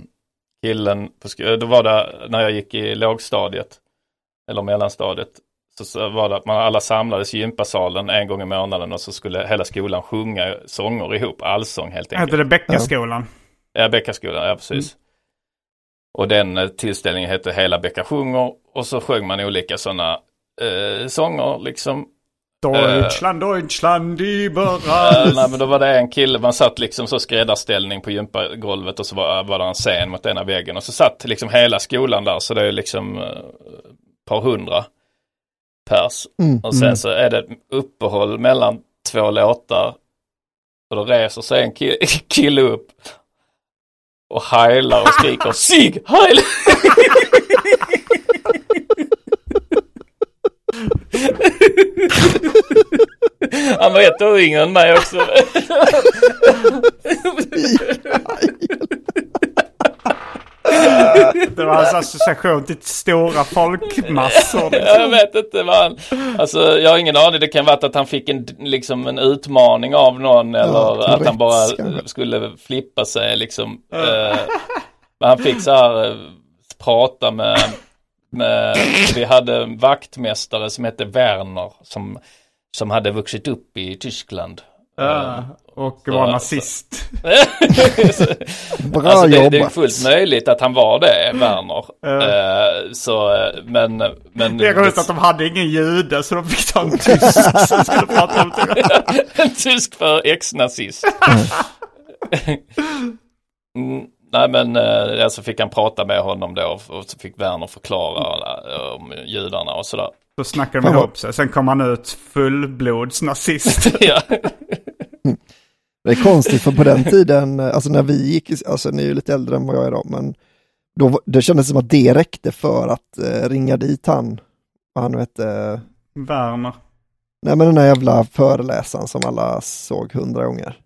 killen, på sk- då var det när jag gick i lågstadiet. Eller mellanstadiet. Så, var det att man alla samlades i gympasalen en gång i månaden och så skulle hela skolan sjunga sånger ihop. Allsång helt enkelt. Hette det Bäckaskolan? Ja, Bäckaskolan, ja precis. Och den eh, tillställningen hette Hela Bäcka sjunger och så sjöng man olika sådana eh, sånger liksom. Deutschland, Deutschland Eh, überall. nej men då var det en kille, man satt liksom så skräddarställning på gympagolvet och så var, var det en scen mot ena väggen och så satt liksom hela skolan där så det är liksom eh, ett par hundra pers. Mm, Och sen mm. så är det uppehåll mellan två låtar och då reser sig en ki- kille upp och heilar och skriker Sig Heil! var ett år yngre än mig också. Det var hans association till stora folkmassor. liksom. jag vet inte vad han, alltså jag har ingen aning. Det kan vara att han fick en, liksom en utmaning av någon eller att han bara kanske. skulle flippa sig liksom. Eh, men han fick så här eh, prata med, med, vi hade en vaktmästare som hette Werner som, som hade vuxit upp i Tyskland. Ja, och Så- var så- nazist. Bra alltså det, det är fullt möjligt att han var det, Werner. Eh, så, eh, men, men... Det är roligt att de hade ingen jude så de fick ta en tysk som skulle prata om det. En tysk för ex-nazist. mm, nej men eh, alltså fick han prata med honom då och så fick Werner förklara om judarna och sådär. Då snackade de ihop sig. Sen kom han ut fullblodsnazist. ja. Det är konstigt för på den tiden, eh, alltså när vi gick, alltså ni är ju lite äldre än vad jag är idag, men då, det kändes som att det räckte för att eh, ringa dit han, vad han nu hette, Werner. nej men den där jävla föreläsaren som alla såg hundra gånger.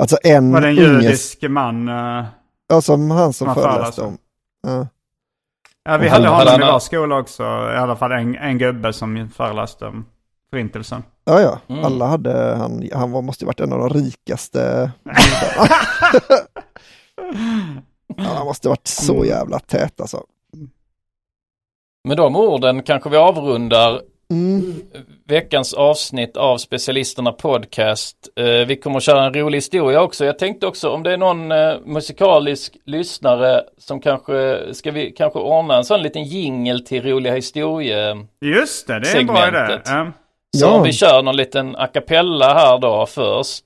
Alltså en Var det en judisk man? eh, ja som han som Man föreläste föreläste. om. Ja. Ja, vi hade honom i vår skola också. I alla fall en, en gubbe som föreläste om förintelsen. Ja, ja, Mm. alla hade, han, han var, måste ju varit en av de rikaste ja, han måste varit så jävla tät alltså. Med de orden kanske vi avrundar Mm. veckans avsnitt av Specialisterna Podcast. Eh, vi kommer att köra en rolig historia också. Jag tänkte också om det är någon eh, musikalisk lyssnare som kanske, ska vi kanske ordna en sån liten jingel till roliga historier. Just det, det är en bra idé. Så Ja. vi kör någon liten a cappella här då först.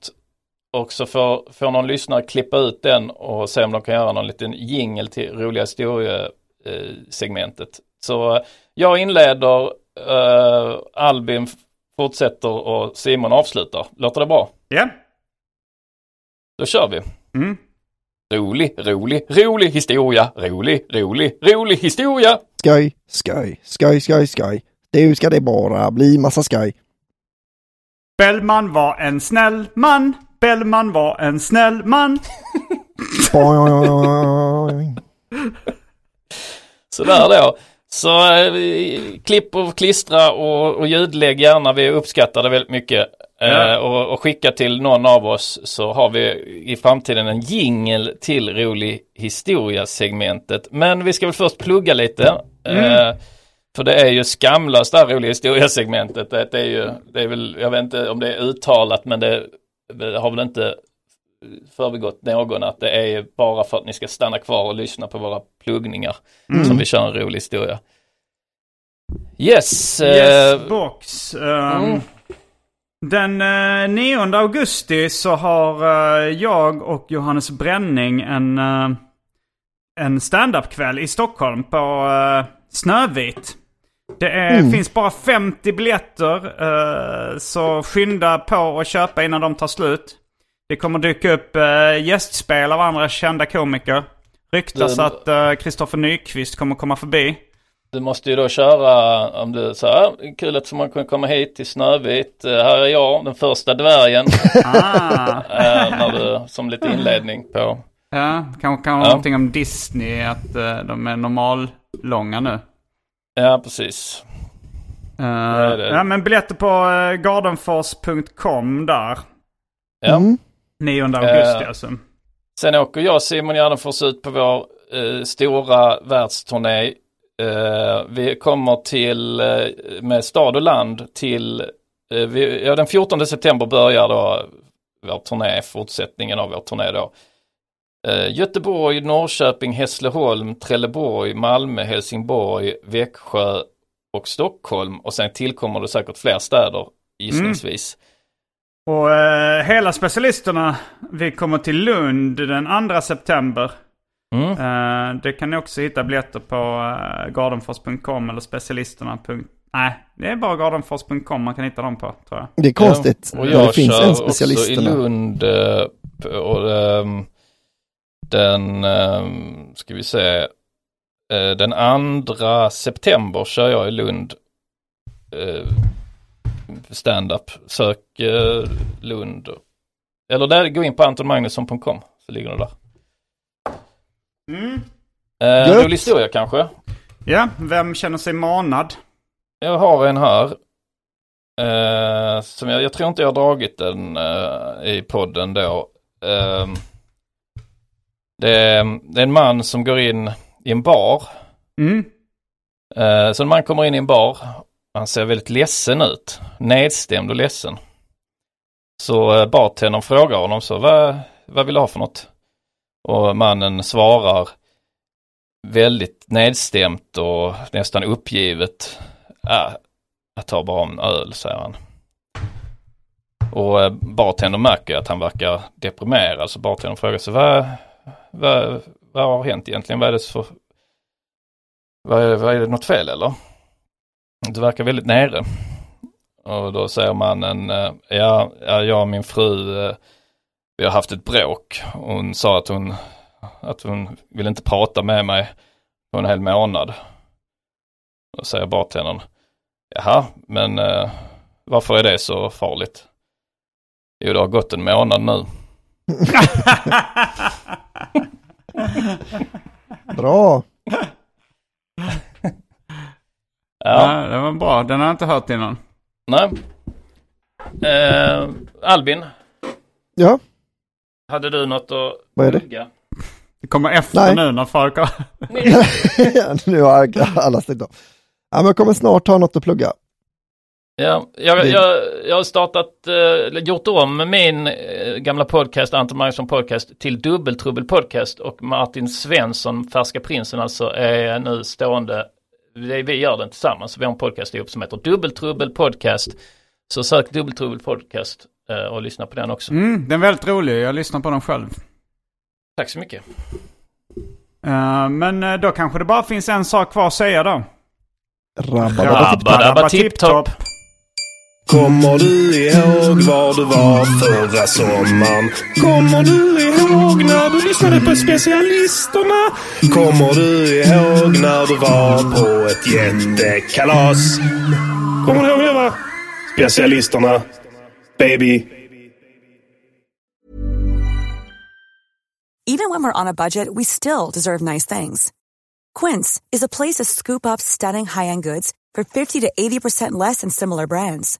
Och så får, får någon lyssnare klippa ut den och se om de kan göra någon liten jingel till roliga historiesegmentet. Så eh, jag inleder, eh, Albin fortsätter och Simon avslutar. Låter det bra? Ja. Då kör vi. Mm. Rolig, rolig, rolig historia, rolig, rolig, rolig historia. Skoj, skoj, skoj, skoj, skoj. Nu ska det bara bli massa skoj. Bellman var en snäll man. Bellman var en snäll man. Sådär då. Så eh, klipp och klistra och, och ljudlägg gärna. Vi uppskattar det väldigt mycket. Eh, Ja. och, och skicka till någon av oss så har vi i framtiden en jingel till rolig historia segmentet. Men vi ska väl först plugga lite. Eh, för det är ju skamlöst det här roliga historia segmentet. Det är ju, det är väl, jag vet inte om det är uttalat men det, det har väl inte förbigått någon att det är bara för att ni ska stanna kvar och lyssna på våra pluggningar som vi kör en rolig historia. Yes. eh, Yes, box. Um, mm. Den eh, 9 augusti så har eh, jag och Johannes Bränning en, uh, en standup-kväll i Stockholm på uh, Snövit. Det är, finns bara 50 biljetter, eh, så skynda på och köpa innan de tar slut. Det kommer dyka upp uh, gästspel av andra kända komiker. Ryktas Du- att eh, Kristoffer Nyqvist kommer komma förbi. Du måste ju då köra om du så här, kul att man kan komma hit till Snövit. Eh, här är jag, den första dvärgen. Ah. eh, när du, som lite inledning på. Ja, kanske kan vara Ja. någonting om Disney, att eh, de är normallånga nu. Ja, precis. Uh, är det. ja, men biljetter på uh, gardenfors.com där. Ja. Mm. 9 augusti Eh, alltså. Sen åker jag och Simon Gärdenfors ut på vår eh, stora världsturné. Eh, vi kommer till, eh, med stad och land till, eh, vi, ja, den 14 september börjar då vår turné, fortsättningen av vår turné då. Eh, Göteborg, Norrköping, Hässleholm, Trelleborg, Malmö, Helsingborg, Växjö och Stockholm. Och sen tillkommer det säkert fler städer gissningsvis. Och eh, hela specialisterna, vi kommer till Lund den 2 september. Mm. Eh, det kan ni också hitta biljetter på uh, gardenfors.com eller specialisterna. Nej, det är bara gardenfors.com man kan hitta dem på tror jag. Det är konstigt. Ja, och jag det finns kör en också i specialisterna. Lund eh, och ehm, den, ehm, ska vi se, eh, den andra september kör jag i Lund. Eh, stand-up. Sök eh, Lund. Eller där, gå in på antonmagnusson.com så ligger det där. Mm. Eh, rolig historia kanske? Ja, vem känner sig manad? Jag har en här. Eh, som jag, jag tror inte jag har dragit den eh, i podden då. Eh, det, är, det är en man som går in i en bar. Mm. Eh, så en man kommer in i en bar. Han ser väldigt ledsen ut. Nedstämd och ledsen. Så eh, bartendern frågar honom så, vad, vad vill du ha för något? Och mannen svarar väldigt nedstämt och nästan uppgivet. Äh, jag tar bara en öl, säger han. Och eh, bartendern märker att han verkar deprimerad. Så bartendern frågar sig, vad, vad, vad har hänt egentligen? Vad är det för... Vad är, vad är det något fel eller? Du verkar väldigt nere. Och då säger mannen, eh, ja, ja jag och min fru, eh, vi har haft ett bråk. Hon sa att hon, att hon vill inte prata med mig på en hel månad. Då säger bartendern, jaha, men eh, varför är det så farligt? Jo, det har gått en månad nu. Bra. Ja, det var bra. Den har jag inte hört innan. Nej. Eh, Albin, Ja, hade du något att Vad är det? plugga? Det kommer efter Nej. nu när folk har... nu har alla stängt av. Ja, men jag kommer snart ha något att plugga. Ja, jag, Det- jag, jag har startat, eh, gjort om min eh, gamla podcast, Anton Magnusson Podcast, till Dubbeltrubbel Podcast och Martin Svensson, Färska Prinsen alltså, är nu stående, vi, vi gör den tillsammans, vi har en podcast ihop som heter Dubbeltrubbel Podcast. Så sök Dubbeltrubbel Podcast eh, och lyssna på den också. Mm, den är väldigt rolig. Jag lyssnar på den själv. Tack så mycket. Eh, men då kanske det bara finns en sak kvar att säga då. Rabba tipptopp. Kommer du ihåg var du var förra sommaren? Kommer du ihåg när du lyssnade på specialisterna? Kommer du ihåg när du var på ett jättekalas? Kommer du ihåg det va? Specialisterna. Baby. Even when we're on a budget, we still deserve nice things. Quince is a place to scoop up stunning high-end goods for 50 to 80% less than similar brands.